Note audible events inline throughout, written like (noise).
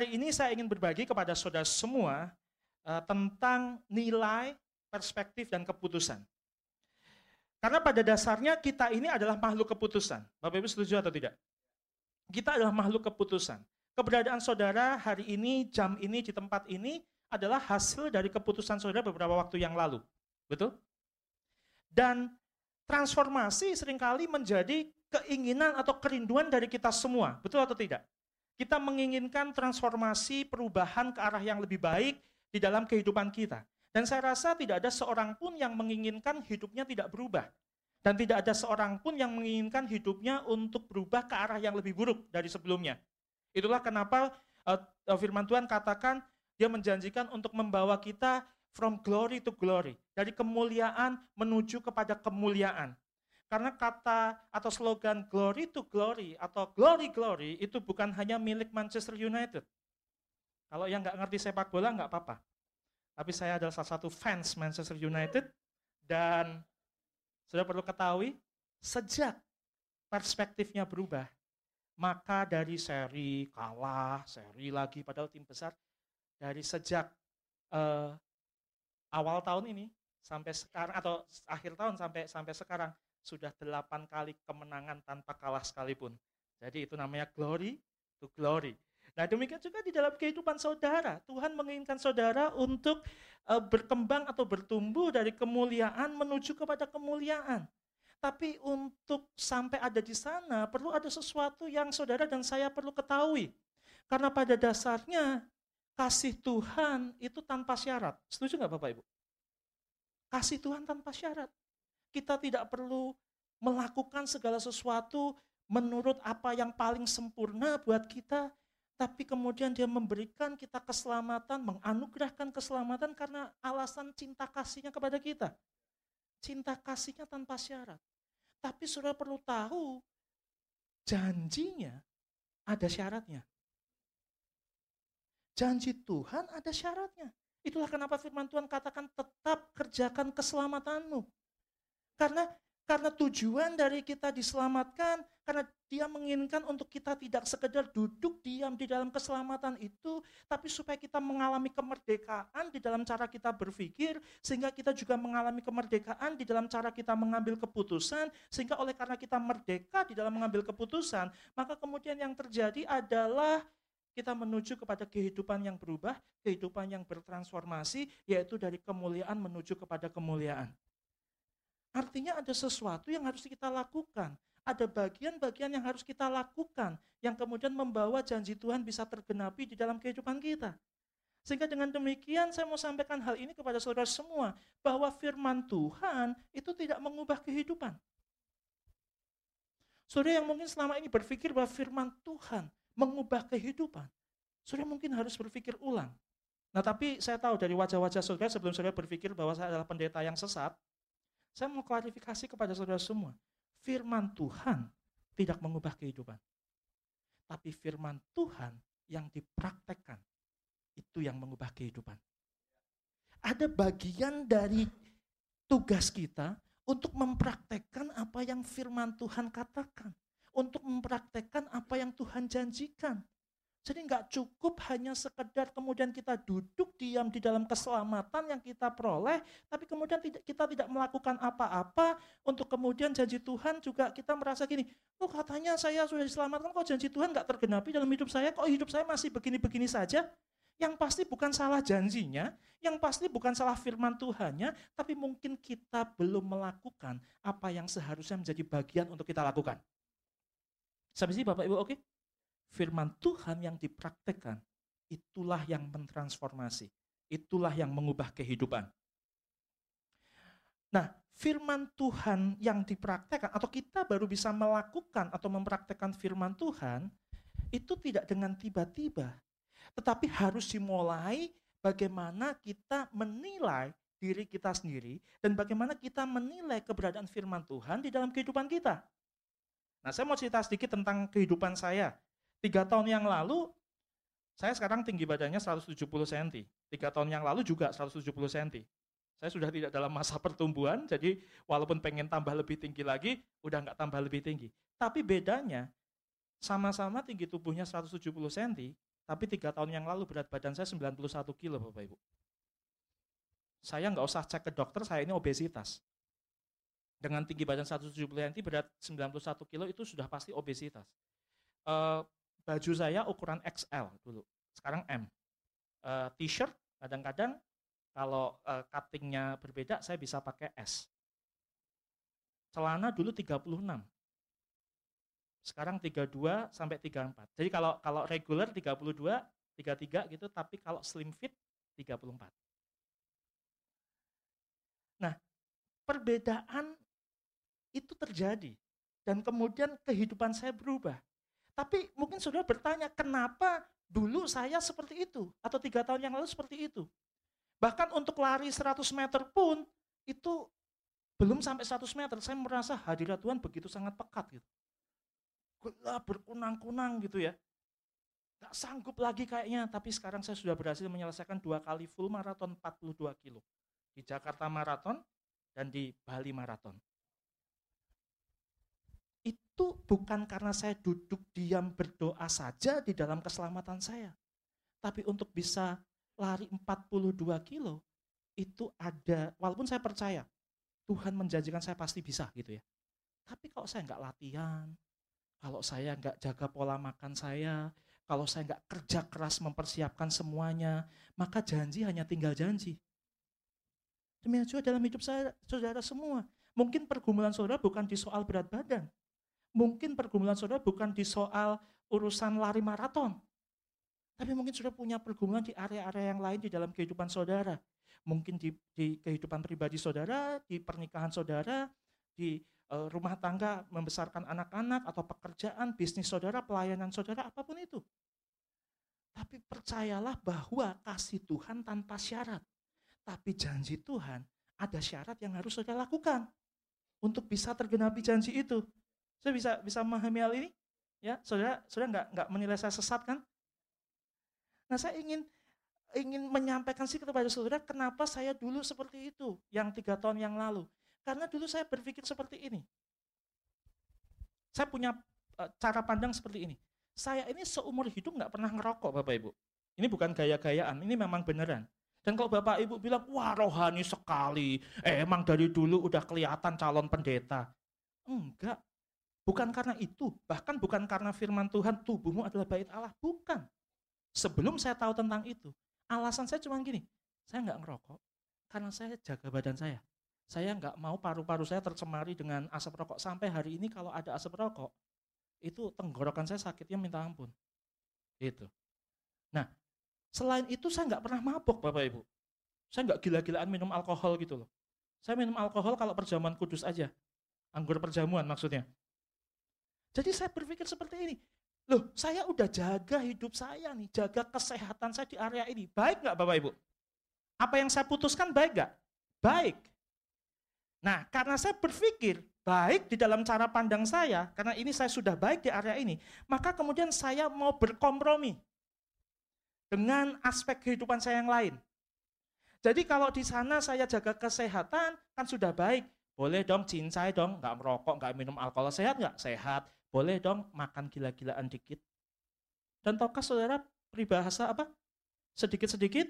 Hari ini saya ingin berbagi kepada saudara semua uh, tentang nilai, perspektif, dan keputusan. Karena pada dasarnya kita ini adalah makhluk keputusan. Bapak Ibu setuju atau tidak? Kita adalah makhluk keputusan. Keberadaan saudara hari ini, jam ini, di tempat ini adalah hasil dari keputusan saudara beberapa waktu yang lalu. Betul? Dan transformasi sering kali menjadi keinginan atau kerinduan dari kita semua. Betul atau tidak? Kita menginginkan transformasi, perubahan ke arah yang lebih baik di dalam kehidupan kita. Dan saya rasa tidak ada seorang pun yang menginginkan hidupnya tidak berubah. Dan tidak ada seorang pun yang menginginkan hidupnya untuk berubah ke arah yang lebih buruk dari sebelumnya. Itulah kenapa uh, firman Tuhan katakan dia menjanjikan untuk membawa kita from glory to glory. Dari kemuliaan menuju kepada kemuliaan. Karena kata atau slogan glory to glory atau glory glory itu bukan hanya milik Manchester United. Kalau yang nggak ngerti sepak bola nggak apa-apa. Tapi saya adalah salah satu fans Manchester United dan sudah perlu ketahui sejak perspektifnya berubah, maka dari seri kalah, seri lagi padahal tim besar dari sejak uh, awal tahun ini sampai sekarang atau akhir tahun sampai sampai sekarang sudah delapan kali kemenangan tanpa kalah sekalipun. Jadi itu namanya glory to glory. Nah demikian juga di dalam kehidupan saudara. Tuhan menginginkan saudara untuk uh, berkembang atau bertumbuh dari kemuliaan menuju kepada kemuliaan. Tapi untuk sampai ada di sana perlu ada sesuatu yang saudara dan saya perlu ketahui. Karena pada dasarnya kasih Tuhan itu tanpa syarat. Setuju nggak Bapak Ibu? Kasih Tuhan tanpa syarat. Kita tidak perlu melakukan segala sesuatu menurut apa yang paling sempurna buat kita, tapi kemudian dia memberikan kita keselamatan, menganugerahkan keselamatan karena alasan cinta kasihnya kepada kita. Cinta kasihnya tanpa syarat. Tapi sudah perlu tahu, janjinya ada syaratnya. Janji Tuhan ada syaratnya. Itulah kenapa firman Tuhan katakan tetap kerjakan keselamatanmu. Karena karena tujuan dari kita diselamatkan, karena dia menginginkan untuk kita tidak sekedar duduk diam di dalam keselamatan itu, tapi supaya kita mengalami kemerdekaan di dalam cara kita berpikir, sehingga kita juga mengalami kemerdekaan di dalam cara kita mengambil keputusan, sehingga oleh karena kita merdeka di dalam mengambil keputusan, maka kemudian yang terjadi adalah kita menuju kepada kehidupan yang berubah, kehidupan yang bertransformasi, yaitu dari kemuliaan menuju kepada kemuliaan. Artinya ada sesuatu yang harus kita lakukan. Ada bagian-bagian yang harus kita lakukan yang kemudian membawa janji Tuhan bisa tergenapi di dalam kehidupan kita. Sehingga dengan demikian saya mau sampaikan hal ini kepada saudara semua bahwa firman Tuhan itu tidak mengubah kehidupan. Saudara yang mungkin selama ini berpikir bahwa firman Tuhan mengubah kehidupan, saudara mungkin harus berpikir ulang. Nah tapi saya tahu dari wajah-wajah saudara sebelum saudara berpikir bahwa saya adalah pendeta yang sesat, saya mau klarifikasi kepada saudara semua. Firman Tuhan tidak mengubah kehidupan. Tapi firman Tuhan yang dipraktekkan, itu yang mengubah kehidupan. Ada bagian dari tugas kita untuk mempraktekkan apa yang firman Tuhan katakan. Untuk mempraktekkan apa yang Tuhan janjikan. Jadi nggak cukup hanya sekedar kemudian kita duduk diam di dalam keselamatan yang kita peroleh, tapi kemudian kita tidak melakukan apa-apa untuk kemudian janji Tuhan juga kita merasa gini, oh katanya saya sudah diselamatkan, kok janji Tuhan nggak tergenapi dalam hidup saya, kok hidup saya masih begini-begini saja? Yang pasti bukan salah janjinya, yang pasti bukan salah firman Tuhannya, tapi mungkin kita belum melakukan apa yang seharusnya menjadi bagian untuk kita lakukan. Sampai sini Bapak Ibu oke? Okay? Firman Tuhan yang dipraktekkan, itulah yang mentransformasi. Itulah yang mengubah kehidupan. Nah, firman Tuhan yang dipraktekkan atau kita baru bisa melakukan atau mempraktekkan firman Tuhan itu tidak dengan tiba-tiba. Tetapi harus dimulai bagaimana kita menilai diri kita sendiri dan bagaimana kita menilai keberadaan firman Tuhan di dalam kehidupan kita. Nah, saya mau cerita sedikit tentang kehidupan saya Tiga tahun yang lalu, saya sekarang tinggi badannya 170 cm. Tiga tahun yang lalu juga 170 cm. Saya sudah tidak dalam masa (laughs) pertumbuhan, jadi walaupun pengen tambah lebih tinggi lagi, udah nggak tambah lebih tinggi. Tapi bedanya, sama-sama tinggi tubuhnya 170 cm, tapi tiga tahun yang lalu berat badan saya 91 kilo Bapak Ibu. Saya nggak usah cek ke dokter, saya ini obesitas. Dengan tinggi badan 170 cm, berat 91 kilo itu sudah pasti obesitas. Uh, baju saya ukuran XL dulu, sekarang M. Uh, T-shirt kadang-kadang kalau uh, cuttingnya berbeda, saya bisa pakai S. Celana dulu 36, sekarang 32 sampai 34. Jadi kalau kalau regular 32, 33 gitu, tapi kalau slim fit 34. Nah, perbedaan itu terjadi dan kemudian kehidupan saya berubah. Tapi mungkin sudah bertanya, kenapa dulu saya seperti itu atau tiga tahun yang lalu seperti itu? Bahkan untuk lari 100 meter pun itu belum sampai 100 meter, saya merasa hadirat Tuhan begitu sangat pekat gitu gelap berkunang-kunang gitu ya. Gak sanggup lagi kayaknya, tapi sekarang saya sudah berhasil menyelesaikan dua kali full maraton 42 kilo. Di Jakarta Maraton dan di Bali Maraton. Itu bukan karena saya duduk diam berdoa saja di dalam keselamatan saya. Tapi untuk bisa lari 42 kilo, itu ada, walaupun saya percaya, Tuhan menjanjikan saya pasti bisa gitu ya. Tapi kalau saya nggak latihan, kalau saya nggak jaga pola makan saya, kalau saya nggak kerja keras mempersiapkan semuanya, maka janji hanya tinggal janji. Demikian juga dalam hidup saya, saudara semua. Mungkin pergumulan saudara bukan di soal berat badan. Mungkin pergumulan saudara bukan di soal urusan lari maraton. Tapi mungkin sudah punya pergumulan di area-area yang lain di dalam kehidupan saudara. Mungkin di, di kehidupan pribadi saudara, di pernikahan saudara, di Eh, rumah tangga, membesarkan anak-anak, atau pekerjaan, bisnis saudara, pelayanan saudara, apa pun itu. Tapi percayalah bahwa kasih Tuhan tanpa syarat. Tapi janji Tuhan ada syarat yang harus saudara lakukan untuk bisa tergenapi janji itu. Saya bisa bisa memahami hal ini? Ya, saudara, saudara nggak nggak menilai saya sesat kan? Nah, saya ingin ingin menyampaikan sih kepada saudara kenapa saya dulu seperti itu yang tiga tahun yang lalu. Karena dulu saya berpikir seperti ini. Saya punya eh, cara pandang seperti ini. Saya ini seumur hidup nggak pernah ngerokok Bapak Ibu. Ini bukan gaya-gayaan, ini memang beneran. Dan kalau Bapak Ibu bilang, wah rohani sekali, eh, emang dari dulu udah kelihatan calon pendeta. Enggak, bukan karena itu, bahkan bukan karena firman Tuhan, tubuhmu adalah bait Allah, bukan. Sebelum saya tahu tentang itu, alasan saya cuma gini, saya nggak ngerokok karena saya jaga badan saya. Saya nggak mau paru-paru saya tercemari dengan asap rokok. Sampai hari ini kalau ada asap rokok, itu tenggorokan saya sakitnya minta ampun. Itu. Nah, selain itu saya nggak pernah mabok Bapak Ibu. Saya nggak gila-gilaan minum alkohol gitu loh. Saya minum alkohol kalau perjamuan kudus aja. Anggur perjamuan maksudnya. Jadi saya berpikir seperti ini. Loh, saya udah jaga hidup saya nih, jaga kesehatan saya di area ini. Baik nggak Bapak Ibu? Apa yang saya putuskan baik nggak? Baik. Nah, karena saya berpikir baik di dalam cara pandang saya, karena ini saya sudah baik di area ini, maka kemudian saya mau berkompromi dengan aspek kehidupan saya yang lain. Jadi kalau di sana saya jaga kesehatan, kan sudah baik. Boleh dong cincai dong, nggak merokok, nggak minum alkohol, sehat nggak? Sehat. Boleh dong makan gila-gilaan dikit. Dan tahukah saudara peribahasa apa? Sedikit-sedikit,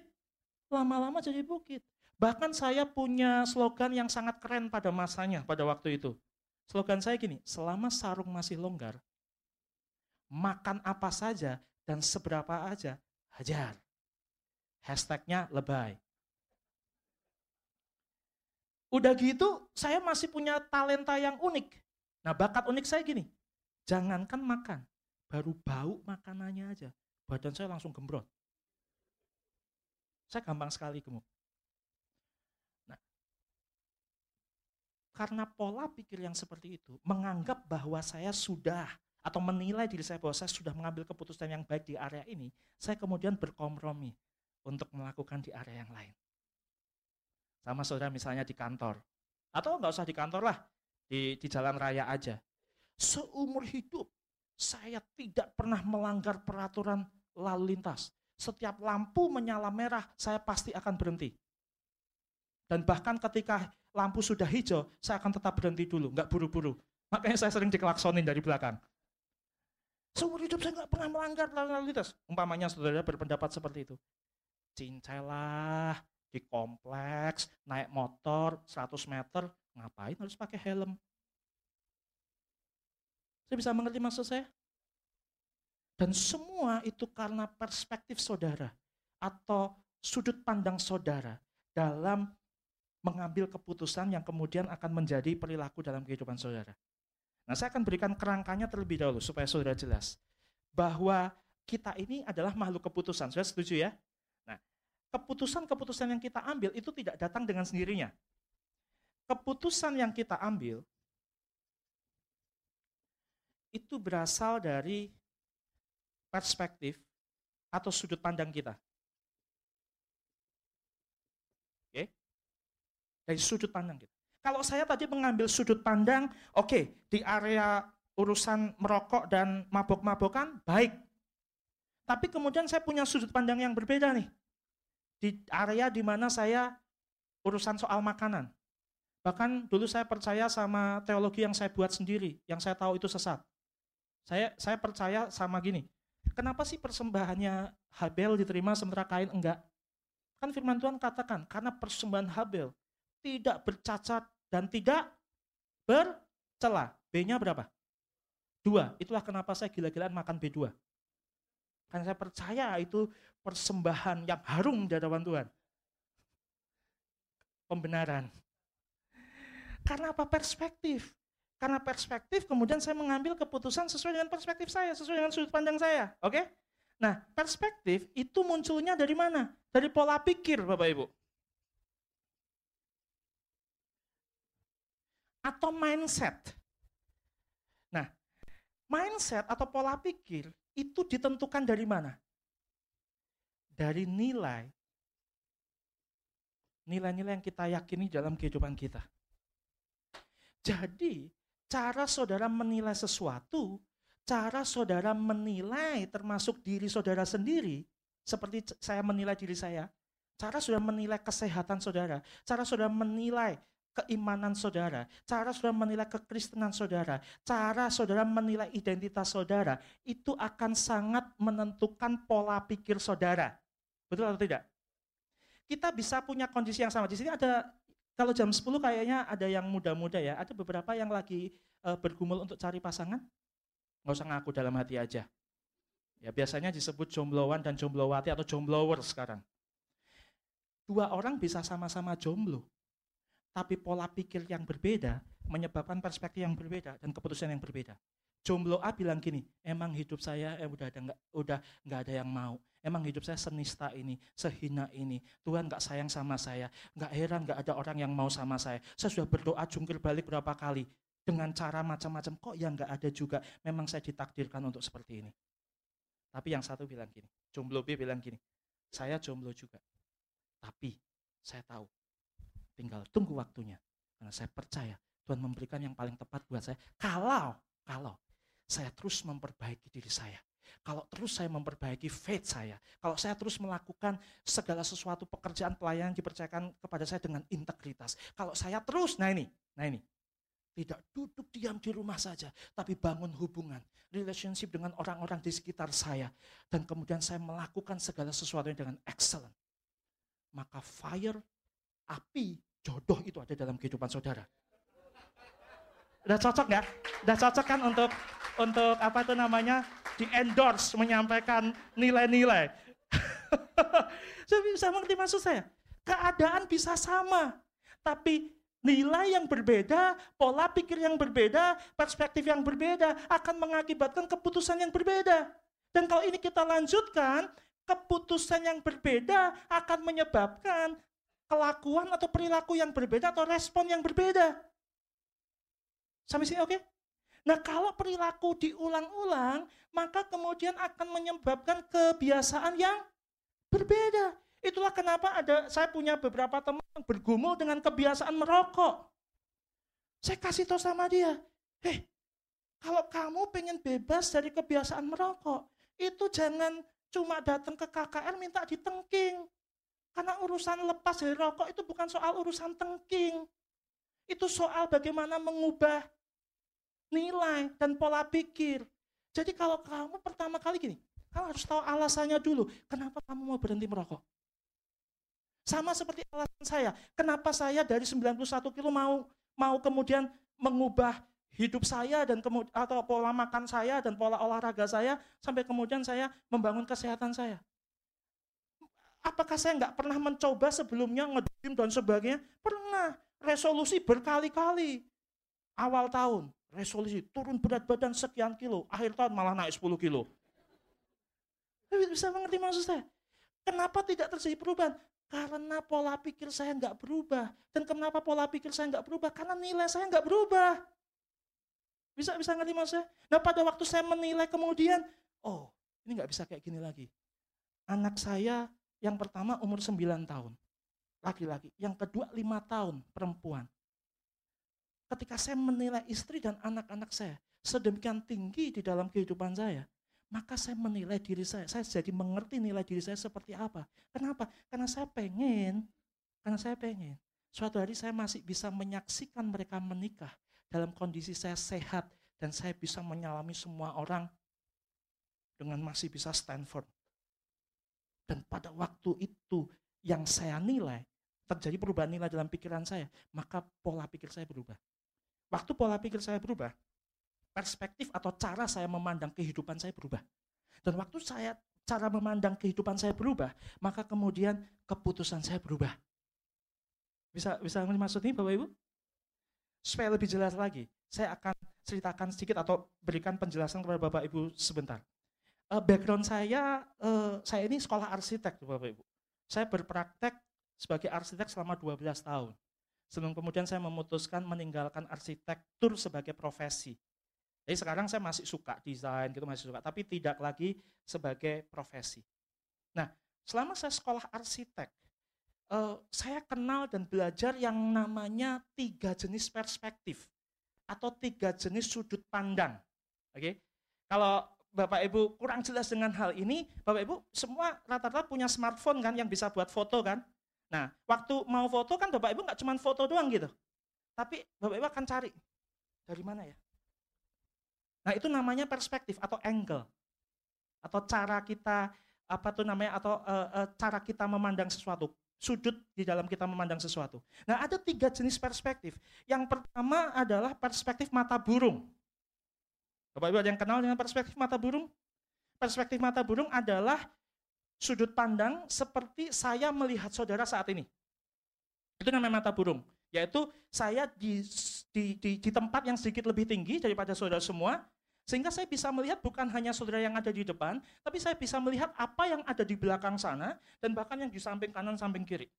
lama-lama jadi bukit. Bahkan saya punya slogan yang sangat keren pada masanya, pada waktu itu. Slogan saya gini, selama sarung masih longgar, makan apa saja dan seberapa aja, hajar. Hashtagnya lebay. Udah gitu, saya masih punya talenta yang unik. Nah bakat unik saya gini, jangankan makan, baru bau makanannya aja, badan saya langsung gembrot. Saya gampang sekali gemuk. Karena pola pikir yang seperti itu, menganggap bahwa saya sudah atau menilai diri saya bahwa saya sudah mengambil keputusan yang baik di area ini, saya kemudian berkompromi untuk melakukan di area yang lain. Sama saudara misalnya di kantor, atau nggak usah di kantor lah, di, di jalan raya aja. Seumur hidup saya tidak pernah melanggar peraturan lalu lintas. Setiap lampu menyala merah, saya pasti akan berhenti. Dan bahkan ketika lampu sudah hijau, saya akan tetap berhenti dulu, nggak buru-buru. Makanya saya sering dikelaksonin dari belakang. Seumur hidup saya nggak pernah melanggar lalu lintas. Umpamanya saudara berpendapat seperti itu. Cincailah di kompleks, naik motor 100 meter, ngapain harus pakai helm? Saya bisa mengerti maksud saya? Dan semua itu karena perspektif saudara atau sudut pandang saudara dalam mengambil keputusan yang kemudian akan menjadi perilaku dalam kehidupan saudara. Nah, saya akan berikan kerangkanya terlebih dahulu supaya saudara jelas bahwa kita ini adalah makhluk keputusan. Sudah setuju ya? Nah, keputusan-keputusan yang kita ambil itu tidak datang dengan sendirinya. Keputusan yang kita ambil itu berasal dari perspektif atau sudut pandang kita. dari sudut pandang kita. Kalau saya tadi mengambil sudut pandang, oke, okay, di area urusan merokok dan mabok-mabokan, baik. Tapi kemudian saya punya sudut pandang yang berbeda nih. Di area di mana saya urusan soal makanan. Bahkan dulu saya percaya sama teologi yang saya buat sendiri, yang saya tahu itu sesat. Saya saya percaya sama gini, kenapa sih persembahannya Habel diterima sementara Kain enggak? Kan firman Tuhan katakan, karena persembahan Habel tidak bercacat dan tidak bercela. B-nya berapa? Dua. Itulah kenapa saya gila-gilaan makan B2. Karena saya percaya itu persembahan yang harum di hadapan Tuhan. Pembenaran. Karena apa? Perspektif. Karena perspektif, kemudian saya mengambil keputusan sesuai dengan perspektif saya, sesuai dengan sudut pandang saya. Oke? Nah, perspektif itu munculnya dari mana? Dari pola pikir, Bapak Ibu. atau mindset. Nah, mindset atau pola pikir itu ditentukan dari mana? Dari nilai. Nilai-nilai yang kita yakini dalam kehidupan kita. Jadi, cara saudara menilai sesuatu, cara saudara menilai termasuk diri saudara sendiri, seperti saya menilai diri saya, cara saudara menilai kesehatan saudara, cara saudara menilai keimanan saudara, cara saudara menilai kekristenan saudara, cara saudara menilai identitas saudara, itu akan sangat menentukan pola pikir saudara. Betul atau tidak? Kita bisa punya kondisi yang sama. Di sini ada, kalau jam 10 kayaknya ada yang muda-muda ya, ada beberapa yang lagi uh, bergumul untuk cari pasangan. Nggak usah ngaku dalam hati aja. Ya biasanya disebut jombloan dan jomblowati atau jomblower sekarang. Dua orang bisa sama-sama jomblo, tapi pola pikir yang berbeda menyebabkan perspektif yang berbeda dan keputusan yang berbeda. Jomblo A bilang gini, emang hidup saya eh, udah ada nggak udah nggak ada yang mau. Emang hidup saya senista ini, sehina ini. Tuhan nggak sayang sama saya. Nggak heran nggak ada orang yang mau sama saya. Saya sudah berdoa jungkir balik berapa kali dengan cara macam-macam. Kok yang nggak ada juga? Memang saya ditakdirkan untuk seperti ini. Tapi yang satu bilang gini, jomblo B bilang gini, saya jomblo juga. Tapi saya tahu Tinggal tunggu waktunya. Karena saya percaya Tuhan memberikan yang paling tepat buat saya. Kalau, kalau saya terus memperbaiki diri saya. Kalau terus saya memperbaiki faith saya. Kalau saya terus melakukan segala sesuatu pekerjaan pelayanan dipercayakan kepada saya dengan integritas. Kalau saya terus, nah ini, nah ini. Tidak duduk diam di rumah saja, tapi bangun hubungan, relationship dengan orang-orang di sekitar saya. Dan kemudian saya melakukan segala sesuatu dengan excellent. Maka fire, api Jodoh itu ada dalam kehidupan saudara. Udah cocok nggak? Udah cocok kan untuk untuk apa itu namanya di endorse menyampaikan nilai-nilai. (laughs) saya bisa mengerti maksud saya. Keadaan bisa sama, tapi nilai yang berbeda, pola pikir yang berbeda, perspektif yang berbeda akan mengakibatkan keputusan yang berbeda. Dan kalau ini kita lanjutkan, keputusan yang berbeda akan menyebabkan kelakuan atau perilaku yang berbeda atau respon yang berbeda. Sampai sini oke? Okay? Nah kalau perilaku diulang-ulang, maka kemudian akan menyebabkan kebiasaan yang berbeda. Itulah kenapa ada saya punya beberapa teman yang bergumul dengan kebiasaan merokok. Saya kasih tahu sama dia, heh, kalau kamu pengen bebas dari kebiasaan merokok, itu jangan cuma datang ke KKR minta ditengking. Karena urusan lepas dari rokok itu bukan soal urusan tengking. Itu soal bagaimana mengubah nilai dan pola pikir. Jadi kalau kamu pertama kali gini, kamu harus tahu alasannya dulu. Kenapa kamu mau berhenti merokok? Sama seperti alasan saya. Kenapa saya dari 91 kilo mau mau kemudian mengubah hidup saya dan kemudian atau pola makan saya dan pola olahraga saya sampai kemudian saya membangun kesehatan saya. Apakah saya nggak pernah mencoba sebelumnya ngedrim dan sebagainya? Pernah. Resolusi berkali-kali. Awal tahun, resolusi turun berat badan sekian kilo. Akhir tahun malah naik 10 kilo. Bisa mengerti maksud saya? Kenapa tidak terjadi perubahan? Karena pola pikir saya nggak berubah. Dan kenapa pola pikir saya nggak berubah? Karena nilai saya nggak berubah. Bisa bisa ngerti maksud saya? Nah pada waktu saya menilai kemudian, oh ini nggak bisa kayak gini lagi. Anak saya yang pertama umur 9 tahun, laki-laki. Yang kedua 5 tahun, perempuan. Ketika saya menilai istri dan anak-anak saya sedemikian tinggi di dalam kehidupan saya, maka saya menilai diri saya. Saya jadi mengerti nilai diri saya seperti apa. Kenapa? Karena saya pengen, karena saya pengen. Suatu hari saya masih bisa menyaksikan mereka menikah dalam kondisi saya sehat dan saya bisa menyalami semua orang dengan masih bisa stand firm. Dan pada waktu itu yang saya nilai, terjadi perubahan nilai dalam pikiran saya, maka pola pikir saya berubah. Waktu pola pikir saya berubah, perspektif atau cara saya memandang kehidupan saya berubah. Dan waktu saya cara memandang kehidupan saya berubah, maka kemudian keputusan saya berubah. Bisa bisa maksud ini Bapak Ibu? Supaya lebih jelas lagi, saya akan ceritakan sedikit atau berikan penjelasan kepada Bapak Ibu sebentar uh, background saya, uh, saya ini sekolah arsitek, Bapak Ibu. Saya berpraktek sebagai arsitek selama 12 tahun. Sebelum kemudian saya memutuskan meninggalkan arsitektur sebagai profesi. Jadi sekarang saya masih suka desain, gitu masih suka, tapi tidak lagi sebagai profesi. Nah, selama saya sekolah arsitek, uh, saya kenal dan belajar yang namanya tiga jenis perspektif atau tiga jenis sudut pandang. Oke, okay? kalau Bapak Ibu kurang jelas dengan hal ini, Bapak Ibu semua rata-rata punya smartphone kan yang bisa buat foto kan. Nah, waktu mau foto kan Bapak Ibu nggak cuma foto doang gitu. Tapi Bapak Ibu akan cari dari mana ya. Nah, itu namanya perspektif atau angle. Atau cara kita apa tuh namanya atau uh, uh, cara kita memandang sesuatu, sudut di dalam kita memandang sesuatu. Nah, ada tiga jenis perspektif. Yang pertama adalah perspektif mata burung. Bapak Ibu ada yang kenal dengan perspektif mata burung? Perspektif mata burung adalah sudut pandang seperti saya melihat saudara saat ini. Itu namanya mata burung. Yaitu saya di, di, di, di tempat yang sedikit lebih tinggi daripada saudara semua, sehingga saya bisa melihat bukan hanya saudara yang ada di depan, tapi saya bisa melihat apa yang ada di belakang sana, dan bahkan yang di samping kanan, samping kiri.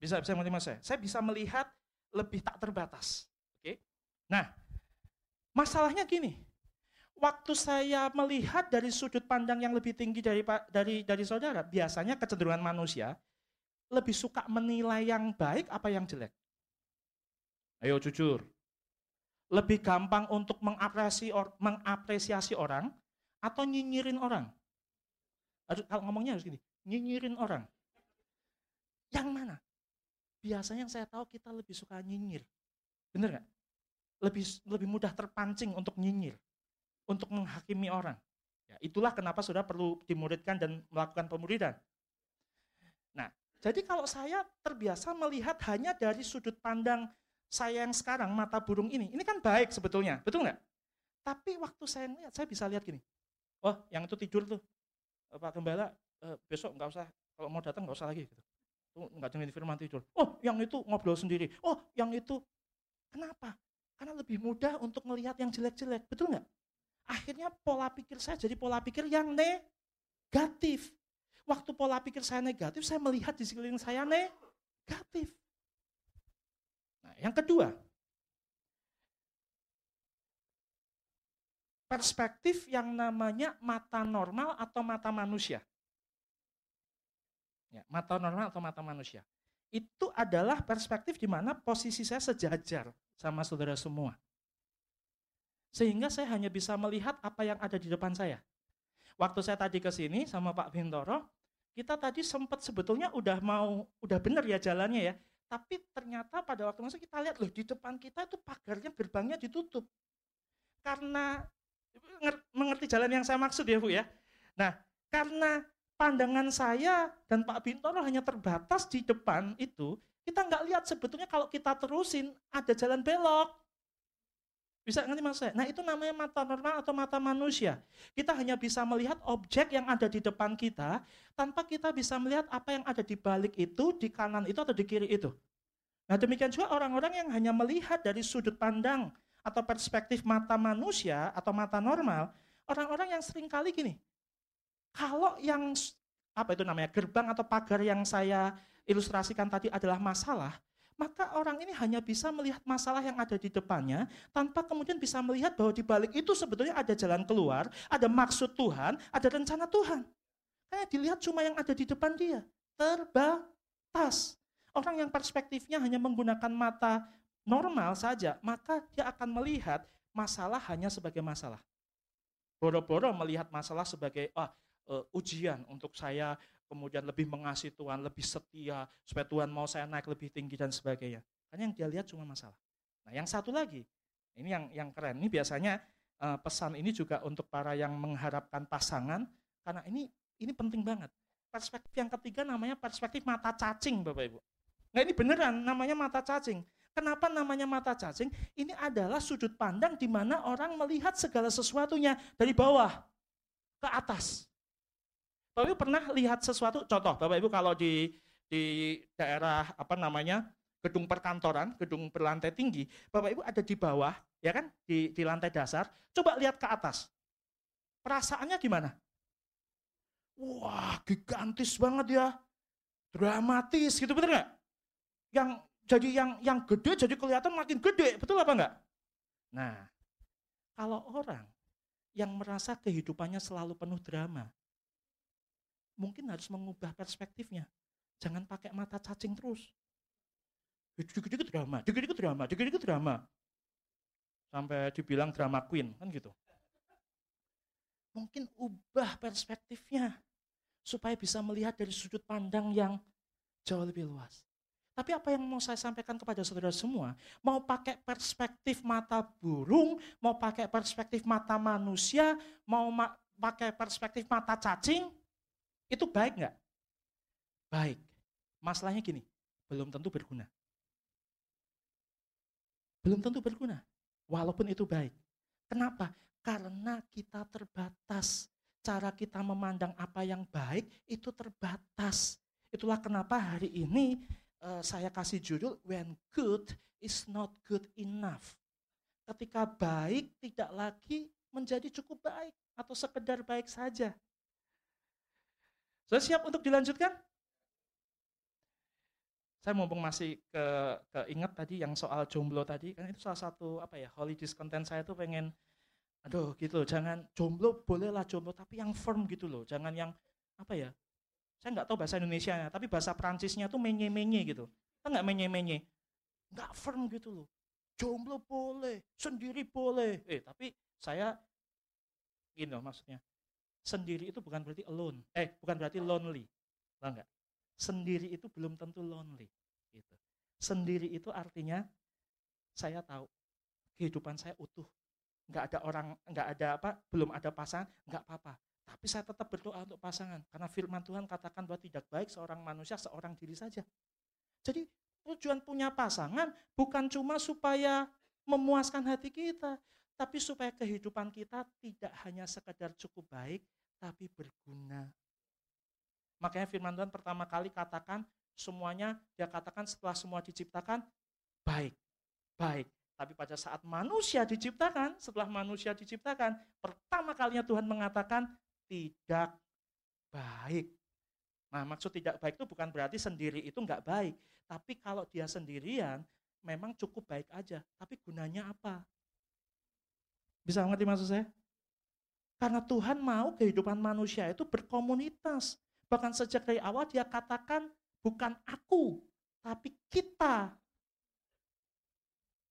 Bisa, bisa mengerti mas saya? Saya bisa melihat lebih tak terbatas. Oke? Nah, Masalahnya gini, waktu saya melihat dari sudut pandang yang lebih tinggi dari dari dari saudara, biasanya kecenderungan manusia lebih suka menilai yang baik apa yang jelek. Ayo jujur. Lebih gampang untuk mengapresiasi, or, mengapresiasi orang atau nyinyirin orang. Aduh, kalau ngomongnya harus gini, nyinyirin orang. Yang mana? Biasanya yang saya tahu kita lebih suka nyinyir. Bener nggak? lebih lebih mudah terpancing untuk nyinyir, untuk menghakimi orang. Ya, itulah kenapa sudah perlu dimuridkan dan melakukan pemuridan. Nah, jadi kalau saya terbiasa melihat hanya dari sudut pandang saya yang sekarang, mata burung ini, ini kan baik sebetulnya, betul nggak? Tapi waktu saya lihat, saya bisa lihat gini, oh yang itu tidur tuh, eh, Pak Gembala, eh, besok nggak usah, kalau mau datang nggak usah lagi. Gitu. Tuh nggak dengerin firman tidur. Oh yang itu ngobrol sendiri, oh yang itu, kenapa? Karena lebih mudah untuk melihat yang jelek-jelek, betul nggak? Akhirnya pola pikir saya jadi pola pikir yang negatif. Waktu pola pikir saya negatif, saya melihat di sekeliling saya negatif. Nah, yang kedua, perspektif yang namanya mata normal atau mata manusia. Ya, mata normal atau mata manusia. Itu adalah perspektif di mana posisi saya sejajar sama saudara semua. Sehingga saya hanya bisa melihat apa yang ada di depan saya. Waktu saya tadi ke sini sama Pak Bintoro, kita tadi sempat sebetulnya udah mau, udah benar ya jalannya ya. Tapi ternyata pada waktu masuk kita lihat loh di depan kita itu pagarnya, gerbangnya ditutup. Karena Mengerti jalan yang saya maksud ya Bu ya? Nah, karena pandangan saya dan Pak Bintoro hanya terbatas di depan itu, kita nggak lihat sebetulnya kalau kita terusin ada jalan belok. Bisa ngerti mas saya? Nah itu namanya mata normal atau mata manusia. Kita hanya bisa melihat objek yang ada di depan kita, tanpa kita bisa melihat apa yang ada di balik itu, di kanan itu atau di kiri itu. Nah demikian juga orang-orang yang hanya melihat dari sudut pandang atau perspektif mata manusia atau mata normal, orang-orang yang sering kali gini, kalau yang apa itu namanya gerbang atau pagar yang saya ilustrasikan tadi adalah masalah, maka orang ini hanya bisa melihat masalah yang ada di depannya tanpa kemudian bisa melihat bahwa di balik itu sebetulnya ada jalan keluar, ada maksud Tuhan, ada rencana Tuhan. Kayak dilihat cuma yang ada di depan dia, terbatas. Orang yang perspektifnya hanya menggunakan mata normal saja, maka dia akan melihat masalah hanya sebagai masalah. Boro-boro melihat masalah sebagai uh, ujian untuk saya kemudian lebih mengasihi Tuhan, lebih setia, supaya Tuhan mau saya naik lebih tinggi dan sebagainya. Karena yang dia lihat cuma masalah. Nah yang satu lagi, ini yang yang keren, ini biasanya uh, pesan ini juga untuk para yang mengharapkan pasangan, karena ini ini penting banget. Perspektif yang ketiga namanya perspektif mata cacing Bapak Ibu. Nah ini beneran namanya mata cacing. Kenapa namanya mata cacing? Ini adalah sudut pandang di mana orang melihat segala sesuatunya dari bawah ke atas. Bapak Ibu pernah lihat sesuatu, contoh Bapak Ibu kalau di di daerah apa namanya gedung perkantoran, gedung berlantai tinggi, Bapak Ibu ada di bawah, ya kan, di, di lantai dasar, coba lihat ke atas. Perasaannya gimana? Wah, gigantis banget ya. Dramatis gitu, betul nggak? Yang jadi yang yang gede jadi kelihatan makin gede, betul apa enggak? Nah, kalau orang yang merasa kehidupannya selalu penuh drama, mungkin harus mengubah perspektifnya. Jangan pakai mata cacing terus. Dikit-dikit drama, dikit-dikit drama, dikit-dikit drama. Sampai dibilang drama queen, kan gitu. Mungkin ubah perspektifnya supaya bisa melihat dari sudut pandang yang jauh lebih luas. Tapi apa yang mau saya sampaikan kepada saudara semua, mau pakai perspektif mata burung, mau pakai perspektif mata manusia, mau ma pakai perspektif mata cacing, itu baik nggak? Baik. Masalahnya gini, belum tentu berguna. Belum tentu berguna. Walaupun itu baik. Kenapa? Karena kita terbatas. Cara kita memandang apa yang baik itu terbatas. Itulah kenapa hari ini uh, saya kasih judul When Good is Not Good Enough. Ketika baik tidak lagi menjadi cukup baik atau sekedar baik saja. Sudah siap untuk dilanjutkan? Saya mumpung masih ke, ingat tadi yang soal jomblo tadi, kan itu salah satu apa ya, holy discontent saya tuh pengen, aduh gitu loh, jangan jomblo bolehlah jomblo, tapi yang firm gitu loh, jangan yang apa ya, saya nggak tahu bahasa Indonesia nya, tapi bahasa Prancisnya tuh menye-menye gitu. Kita nggak menye-menye, nggak firm gitu loh. Jomblo boleh, sendiri boleh. Eh tapi saya, gini loh maksudnya, sendiri itu bukan berarti alone. Eh, bukan berarti lonely. Tahu enggak? Sendiri itu belum tentu lonely. Gitu. Sendiri itu artinya saya tahu kehidupan saya utuh. Enggak ada orang, enggak ada apa, belum ada pasangan, enggak apa-apa. Tapi saya tetap berdoa untuk pasangan. Karena firman Tuhan katakan bahwa tidak baik seorang manusia, seorang diri saja. Jadi tujuan punya pasangan bukan cuma supaya memuaskan hati kita, tapi supaya kehidupan kita tidak hanya sekedar cukup baik, tapi berguna. Makanya firman Tuhan pertama kali katakan, semuanya dia katakan setelah semua diciptakan, baik, baik. Tapi pada saat manusia diciptakan, setelah manusia diciptakan, pertama kalinya Tuhan mengatakan tidak baik. Nah maksud tidak baik itu bukan berarti sendiri itu enggak baik. Tapi kalau dia sendirian, memang cukup baik aja. Tapi gunanya apa? Bisa mengerti maksud saya? Karena Tuhan mau kehidupan manusia itu berkomunitas. Bahkan sejak dari awal dia katakan bukan aku, tapi kita.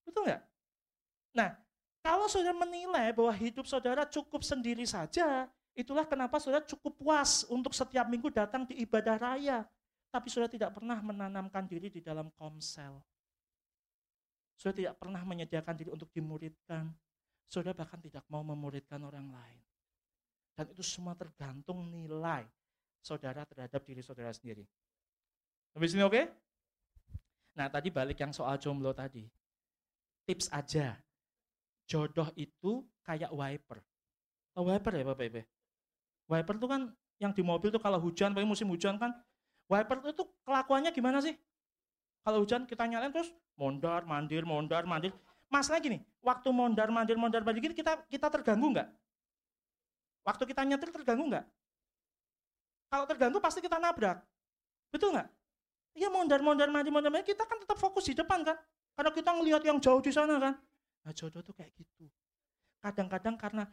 Betul nggak? Nah, kalau saudara menilai bahwa hidup saudara cukup sendiri saja, itulah kenapa saudara cukup puas untuk setiap minggu datang di ibadah raya. Tapi saudara tidak pernah menanamkan diri di dalam komsel. Saudara tidak pernah menyediakan diri untuk dimuridkan saudara bahkan tidak mau memuridkan orang lain. Dan itu semua tergantung nilai saudara terhadap diri saudara sendiri. Sampai sini oke? Okay? Nah tadi balik yang soal jomblo tadi. Tips aja. Jodoh itu kayak wiper. Oh, wiper ya Bapak Ibu? Wiper itu kan yang di mobil tuh kalau hujan, paling musim hujan kan, wiper itu kelakuannya gimana sih? Kalau hujan kita nyalain terus mondar, mandir, mondar, mandir. Masalah gini, waktu mondar, mandir, mondar, mandir gini kita kita terganggu nggak? Waktu kita nyetir terganggu nggak? Kalau terganggu pasti kita nabrak. Betul nggak? Iya mondar, mondar, mandir, mondar, mandir, kita kan tetap fokus di depan kan? Karena kita ngelihat yang jauh di sana kan? Nah jodoh tuh kayak gitu. Kadang-kadang karena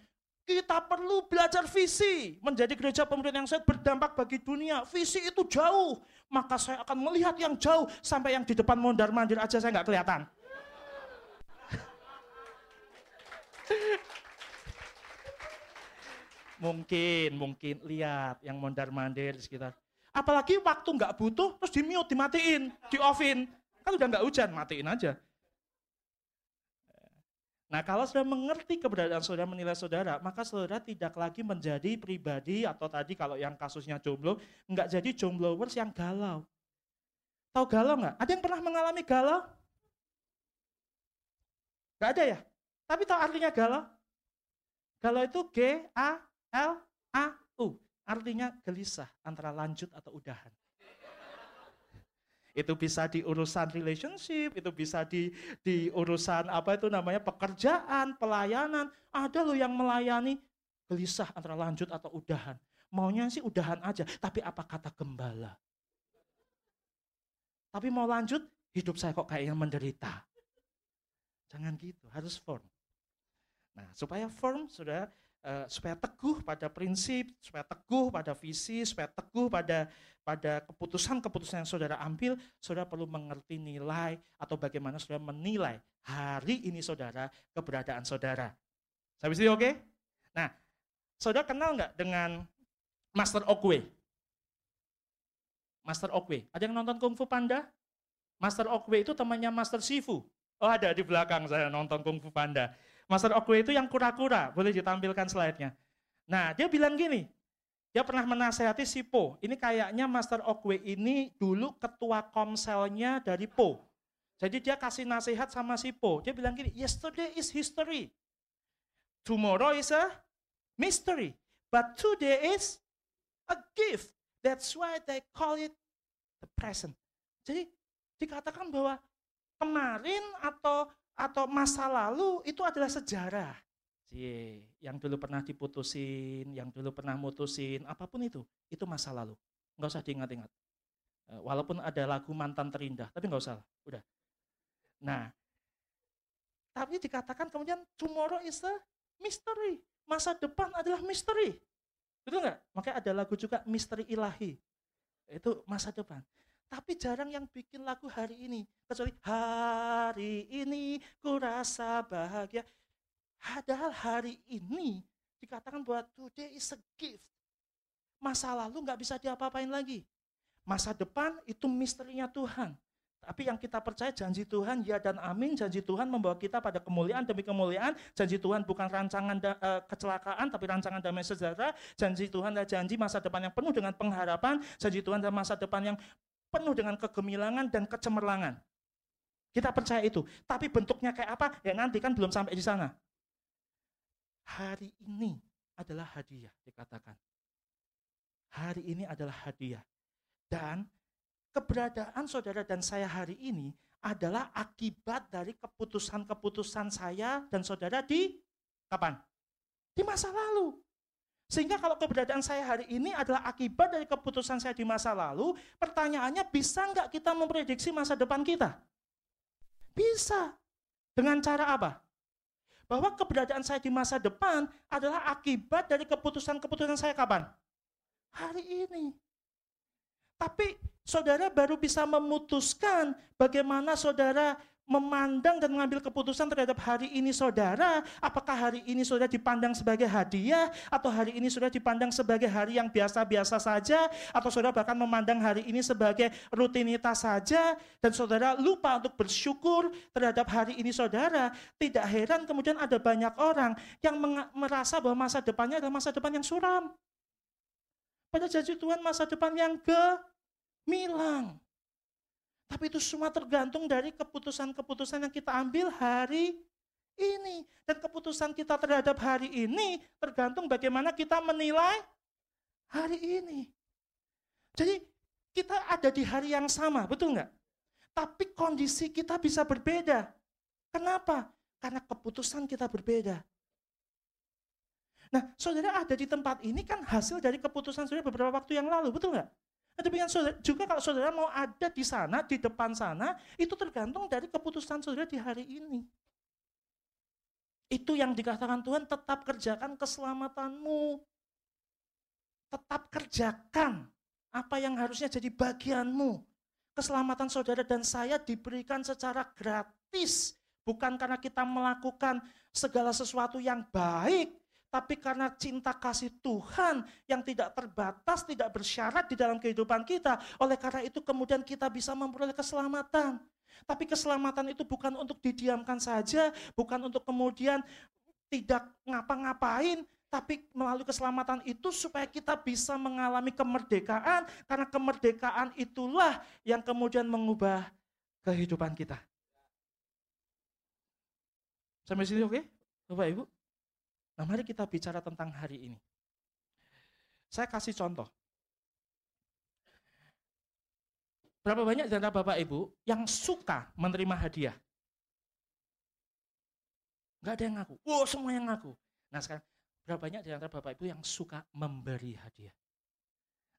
kita perlu belajar visi. Menjadi gereja pemerintah yang sehat berdampak bagi dunia. Visi itu jauh. Maka saya akan melihat yang jauh. Sampai yang di depan mondar mandir aja saya nggak kelihatan. Mungkin, mungkin. Lihat yang mondar mandir di sekitar. Apalagi waktu nggak butuh, terus di mute, dimatiin, di offin. Kan udah nggak hujan, matiin aja. Nah kalau sudah mengerti keberadaan saudara menilai saudara, maka saudara tidak lagi menjadi pribadi atau tadi kalau yang kasusnya jomblo, nggak jadi jomblowers yang galau. Tahu galau nggak? Ada yang pernah mengalami galau? Nggak ada ya? Tapi tahu artinya galau? Galau itu G A L A U. Artinya gelisah antara lanjut atau udahan. Itu bisa di urusan relationship, itu bisa di di urusan apa itu namanya pekerjaan, pelayanan. Ada loh yang melayani gelisah antara lanjut atau udahan. Maunya sih udahan aja, tapi apa kata gembala? Tapi mau lanjut, hidup saya kok kayaknya menderita. Jangan gitu, harus firm. Nah, supaya firm, sudah uh, supaya teguh pada prinsip, supaya teguh pada visi, supaya teguh pada pada keputusan-keputusan yang saudara ambil, saudara perlu mengerti nilai atau bagaimana saudara menilai hari ini saudara, keberadaan saudara. Sampai sini oke? Okay? Nah, saudara kenal nggak dengan Master Okway? Master Okway. Ada yang nonton Kung Fu Panda? Master Okway itu temannya Master Shifu. Oh ada di belakang saya nonton Kung Fu Panda. Master Okwe itu yang kura-kura, boleh ditampilkan slide-nya. Nah, dia bilang gini, dia pernah menasehati si Po. Ini kayaknya Master Okwe ini dulu ketua komselnya dari Po. Jadi dia kasih nasihat sama si Po. Dia bilang gini, yesterday is history. Tomorrow is a mystery. But today is a gift. That's why they call it the present. Jadi dikatakan bahwa kemarin atau atau masa lalu itu adalah sejarah. Cie, yang dulu pernah diputusin, yang dulu pernah mutusin, apa pun itu, itu masa lalu. Enggak usah diingat-ingat. Eh, walaupun ada lagu mantan terindah, tapi enggak usah, udah. Nah, tapi dikatakan kemudian tomorrow is a mystery. Masa depan adalah misteri. Betul enggak? Makanya ada lagu juga misteri ilahi. Itu masa depan. Tapi jarang yang bikin lagu hari ini. Kecuali hari ini ku rasa bahagia. Padahal hari ini dikatakan bahwa today is a gift. Masa lalu nggak bisa diapa-apain lagi. Masa depan itu misterinya Tuhan. Tapi yang kita percaya janji Tuhan ya dan amin. Janji Tuhan membawa kita pada kemuliaan demi kemuliaan. Janji Tuhan bukan rancangan da, uh, kecelakaan tapi rancangan damai sejahtera. Janji Tuhan adalah janji masa depan yang penuh dengan pengharapan. Janji Tuhan adalah masa depan yang penuh dengan kegemilangan dan kecemerlangan. Kita percaya itu. Tapi bentuknya kayak apa? Ya nanti kan belum sampai di sana. Hari ini adalah hadiah dikatakan. Hari ini adalah hadiah. Dan keberadaan saudara dan saya hari ini adalah akibat dari keputusan-keputusan saya dan saudara di kapan? Di masa lalu. Sehingga kalau keberadaan saya hari ini adalah akibat dari keputusan saya di masa lalu, pertanyaannya bisa nggak kita memprediksi masa depan kita? Bisa. Dengan cara apa? Bahwa keberadaan saya di masa depan adalah akibat dari keputusan-keputusan saya kapan? Hari ini. Tapi saudara baru bisa memutuskan bagaimana saudara memandang dan mengambil keputusan terhadap hari ini saudara, apakah hari ini saudara dipandang sebagai hadiah, atau hari ini saudara dipandang sebagai hari yang biasa-biasa saja, atau saudara bahkan memandang hari ini sebagai rutinitas saja, dan saudara lupa untuk bersyukur terhadap hari ini saudara, tidak heran kemudian ada banyak orang yang merasa bahwa masa depannya adalah masa depan yang suram. Pada janji Tuhan masa depan yang gemilang. Tapi itu semua tergantung dari keputusan-keputusan yang kita ambil hari ini. Dan keputusan kita terhadap hari ini tergantung bagaimana kita menilai hari ini. Jadi kita ada di hari yang sama, betul nggak? Tapi kondisi kita bisa berbeda. Kenapa? Karena keputusan kita berbeda. Nah, saudara ada di tempat ini kan hasil dari keputusan saudara beberapa waktu yang lalu, betul nggak? Demikian saudara, juga kalau saudara mau ada di sana, di depan sana, itu tergantung dari keputusan saudara di hari ini. Itu yang dikatakan Tuhan, tetap kerjakan keselamatanmu. Tetap kerjakan apa yang harusnya jadi bagianmu. Keselamatan saudara dan saya diberikan secara gratis. Bukan karena kita melakukan segala sesuatu yang baik, tapi karena cinta kasih Tuhan yang tidak terbatas, tidak bersyarat di dalam kehidupan kita, oleh karena itu kemudian kita bisa memperoleh keselamatan. Tapi keselamatan itu bukan untuk didiamkan saja, bukan untuk kemudian tidak ngapa-ngapain, tapi melalui keselamatan itu supaya kita bisa mengalami kemerdekaan, karena kemerdekaan itulah yang kemudian mengubah kehidupan kita. Sampai sini oke? Okay? Bapak Ibu? Nah mari kita bicara tentang hari ini. Saya kasih contoh. Berapa banyak di Bapak Ibu yang suka menerima hadiah? Enggak ada yang ngaku. Wow, semua yang ngaku. Nah sekarang, berapa banyak di antara Bapak Ibu yang suka memberi hadiah?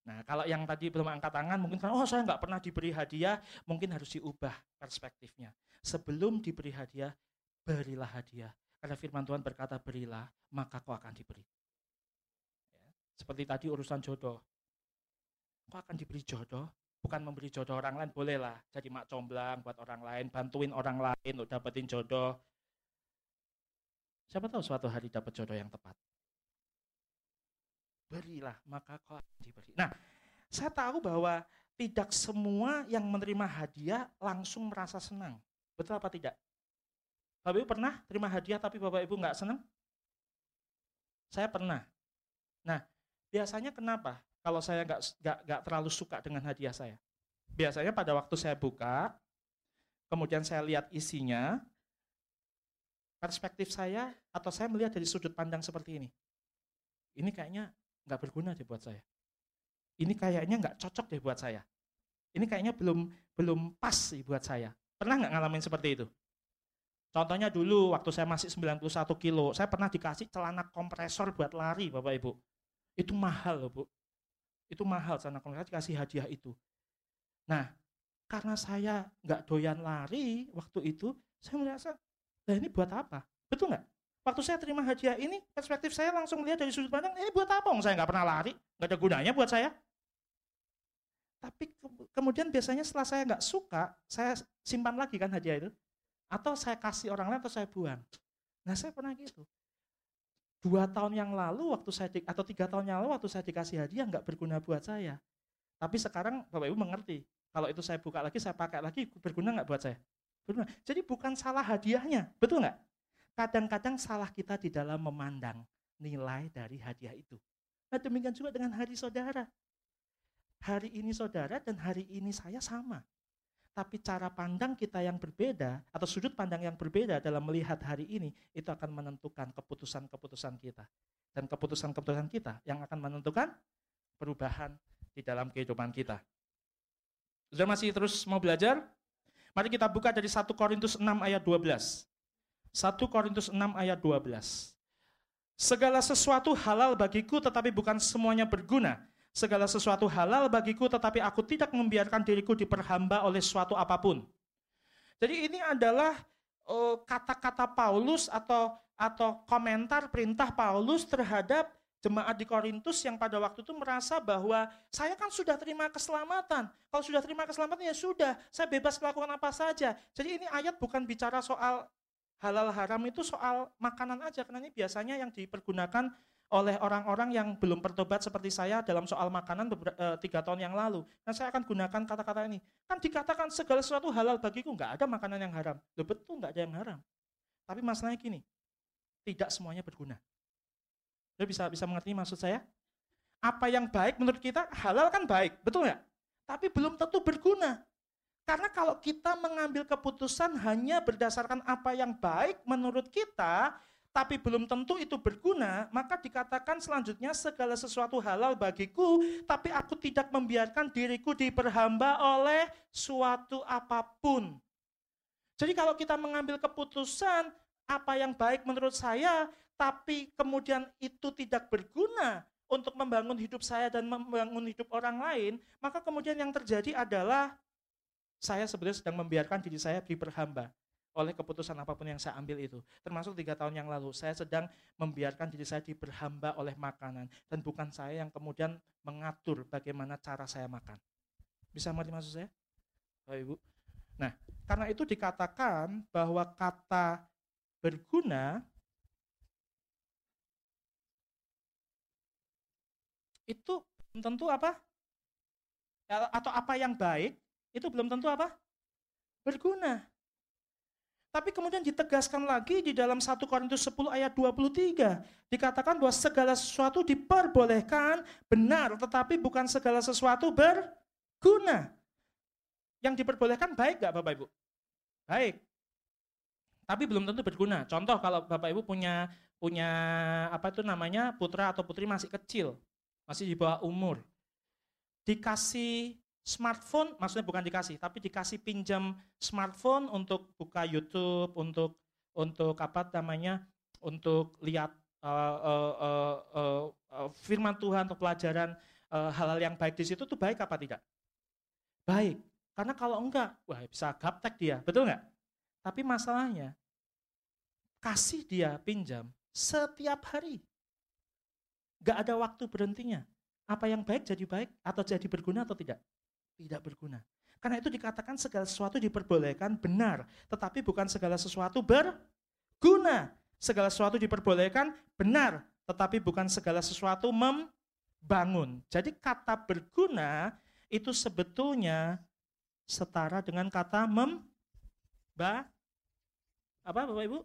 Nah kalau yang tadi belum angkat tangan, mungkin kan, oh saya nggak pernah diberi hadiah, mungkin harus diubah perspektifnya. Sebelum diberi hadiah, berilah hadiah. Karena firman Tuhan berkata berilah, maka kau akan diberi. Ya, seperti tadi urusan jodoh. Kau akan diberi jodoh, bukan memberi jodoh orang lain, bolehlah jadi mak comblang buat orang lain, bantuin orang lain untuk dapetin jodoh. Siapa tahu suatu hari dapat jodoh yang tepat. Berilah, maka kau akan diberi. Nah, saya tahu bahwa tidak semua yang menerima hadiah langsung merasa senang. Betul apa tidak? Bapak Ibu pernah terima hadiah tapi Bapak Ibu nggak senang? Saya pernah. Nah, biasanya kenapa kalau saya nggak nggak terlalu suka dengan hadiah saya? Biasanya pada waktu saya buka, kemudian saya lihat isinya, perspektif saya atau saya melihat dari sudut pandang seperti ini. Ini kayaknya nggak berguna deh buat saya. Ini kayaknya nggak cocok deh buat saya. Ini kayaknya belum belum pas sih buat saya. Pernah nggak ngalamin seperti itu? Contohnya dulu waktu saya masih 91 kilo, saya pernah dikasih celana kompresor buat lari Bapak Ibu. Itu mahal loh Bu. Itu mahal celana kompresor dikasih hadiah itu. Nah, karena saya nggak doyan lari waktu itu, saya merasa, nah ini buat apa? Betul nggak? Waktu saya terima hadiah ini, perspektif saya langsung lihat dari sudut pandang, ini buat apa? Saya nggak pernah lari, nggak ada gunanya buat saya. Tapi ke kemudian biasanya setelah saya nggak suka, saya simpan lagi kan hadiah itu. Atau saya kasih orang lain atau saya buang. Nah saya pernah gitu. Dua tahun yang lalu waktu saya di, atau tiga tahun yang lalu waktu saya dikasih hadiah nggak berguna buat saya. Tapi sekarang Bapak Ibu mengerti. Kalau itu saya buka lagi, saya pakai lagi, berguna nggak buat saya? Berguna. Jadi bukan salah hadiahnya, betul nggak? Kadang-kadang salah kita di dalam memandang nilai dari hadiah itu. Nah demikian juga dengan hari saudara. Hari ini saudara dan hari ini saya sama tapi cara pandang kita yang berbeda atau sudut pandang yang berbeda dalam melihat hari ini itu akan menentukan keputusan-keputusan kita. Dan keputusan-keputusan kita yang akan menentukan perubahan di dalam kehidupan kita. Sudah masih terus mau belajar? Mari kita buka dari 1 Korintus 6 ayat 12. 1 Korintus 6 ayat 12. Segala sesuatu halal bagiku tetapi bukan semuanya berguna segala sesuatu halal bagiku tetapi aku tidak membiarkan diriku diperhamba oleh suatu apa pun. Jadi ini adalah kata-kata uh, Paulus atau atau komentar perintah Paulus terhadap jemaat di Korintus yang pada waktu itu merasa bahwa saya kan sudah terima keselamatan. Kalau sudah terima keselamatan ya sudah, saya bebas melakukan apa saja. Jadi ini ayat bukan bicara soal halal haram itu soal makanan aja karena ini biasanya yang dipergunakan oleh orang-orang yang belum bertobat seperti saya dalam soal makanan beberapa, e, tiga tahun yang lalu. Dan saya akan gunakan kata-kata ini. Kan dikatakan segala sesuatu halal bagiku, nggak ada makanan yang haram. Loh betul nggak ada yang haram. Tapi masalahnya gini, tidak semuanya berguna. Lo bisa bisa mengerti maksud saya? Apa yang baik menurut kita halal kan baik, betul nggak? Tapi belum tentu berguna. Karena kalau kita mengambil keputusan hanya berdasarkan apa yang baik menurut kita, tapi belum tentu itu berguna, maka dikatakan selanjutnya segala sesuatu halal bagiku, tapi aku tidak membiarkan diriku diperhamba oleh suatu apa pun. Jadi kalau kita mengambil keputusan apa yang baik menurut saya, tapi kemudian itu tidak berguna untuk membangun hidup saya dan membangun hidup orang lain, maka kemudian yang terjadi adalah saya sebenarnya sedang membiarkan diri saya diperhamba oleh keputusan apa pun yang saya ambil itu. Termasuk tiga tahun yang lalu, saya sedang membiarkan diri saya diperhamba oleh makanan. Dan bukan saya yang kemudian mengatur bagaimana cara saya makan. Bisa mengerti maksud saya? Bapak Ibu. Nah, karena itu dikatakan bahwa kata berguna itu belum tentu apa? Atau apa yang baik itu belum tentu apa? Berguna. Tapi kemudian ditegaskan lagi di dalam 1 Korintus 10 ayat 23. Dikatakan bahwa segala sesuatu diperbolehkan benar, tetapi bukan segala sesuatu berguna. Yang diperbolehkan baik gak Bapak Ibu? Baik. Tapi belum tentu berguna. Contoh kalau Bapak Ibu punya punya apa itu namanya putra atau putri masih kecil, masih di bawah umur. Dikasih smartphone, maksudnya bukan dikasih, tapi dikasih pinjam smartphone untuk buka YouTube, untuk untuk apa namanya, untuk lihat uh, uh, uh, uh, uh, firman Tuhan, untuk pelajaran uh, hal-hal yang baik di situ tuh baik apa tidak? Baik, karena kalau enggak, wah bisa gaptek dia, betul nggak? Tapi masalahnya, kasih dia pinjam setiap hari. Gak ada waktu berhentinya. Apa yang baik jadi baik atau jadi berguna atau tidak? Tidak berguna. Karena itu dikatakan segala sesuatu diperbolehkan benar, tetapi bukan segala sesuatu berguna. Segala sesuatu diperbolehkan benar, tetapi bukan segala sesuatu membangun. Jadi kata berguna itu sebetulnya setara dengan kata memba apa Bapak Ibu?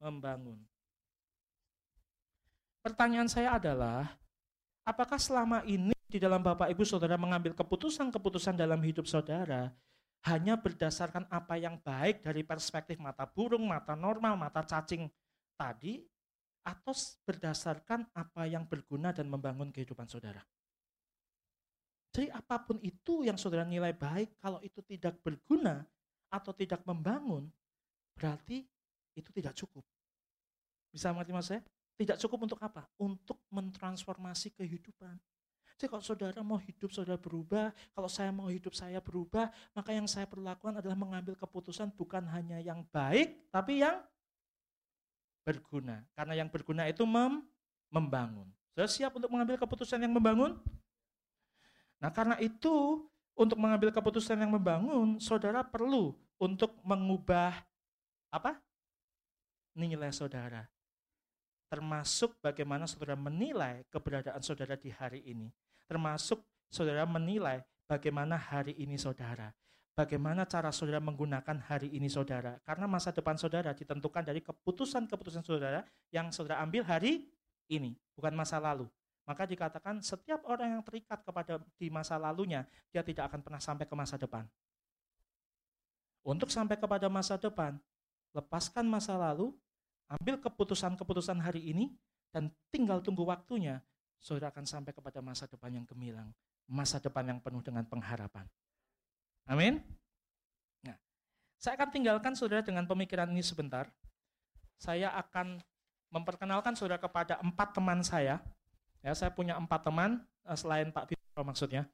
Membangun. Pertanyaan saya adalah, apakah selama ini di dalam Bapak Ibu Saudara mengambil keputusan-keputusan dalam hidup saudara hanya berdasarkan apa yang baik dari perspektif mata burung, mata normal, mata cacing tadi atau berdasarkan apa yang berguna dan membangun kehidupan saudara. Jadi apa pun itu yang saudara nilai baik, kalau itu tidak berguna atau tidak membangun, berarti itu tidak cukup. Bisa mengerti mas saya? Tidak cukup untuk apa? Untuk mentransformasi kehidupan. Jadi kalau saudara mau hidup saudara berubah, kalau saya mau hidup saya berubah, maka yang saya perlu lakukan adalah mengambil keputusan bukan hanya yang baik, tapi yang berguna. Karena yang berguna itu mem membangun. Saudara siap untuk mengambil keputusan yang membangun? Nah karena itu, untuk mengambil keputusan yang membangun, saudara perlu untuk mengubah apa? Nilai saudara termasuk bagaimana saudara menilai keberadaan saudara di hari ini termasuk saudara menilai bagaimana hari ini saudara. Bagaimana cara saudara menggunakan hari ini saudara. Karena masa depan saudara ditentukan dari keputusan-keputusan saudara yang saudara ambil hari ini, bukan masa lalu. Maka dikatakan setiap orang yang terikat kepada di masa lalunya, dia tidak akan pernah sampai ke masa depan. Untuk sampai kepada masa depan, lepaskan masa lalu, ambil keputusan-keputusan hari ini, dan tinggal tunggu waktunya saudara akan sampai kepada masa depan yang gemilang, masa depan yang penuh dengan pengharapan. Amin. Nah, saya akan tinggalkan saudara dengan pemikiran ini sebentar. Saya akan memperkenalkan saudara kepada empat teman saya. Ya, saya punya empat teman eh, selain Pak Fitro maksudnya.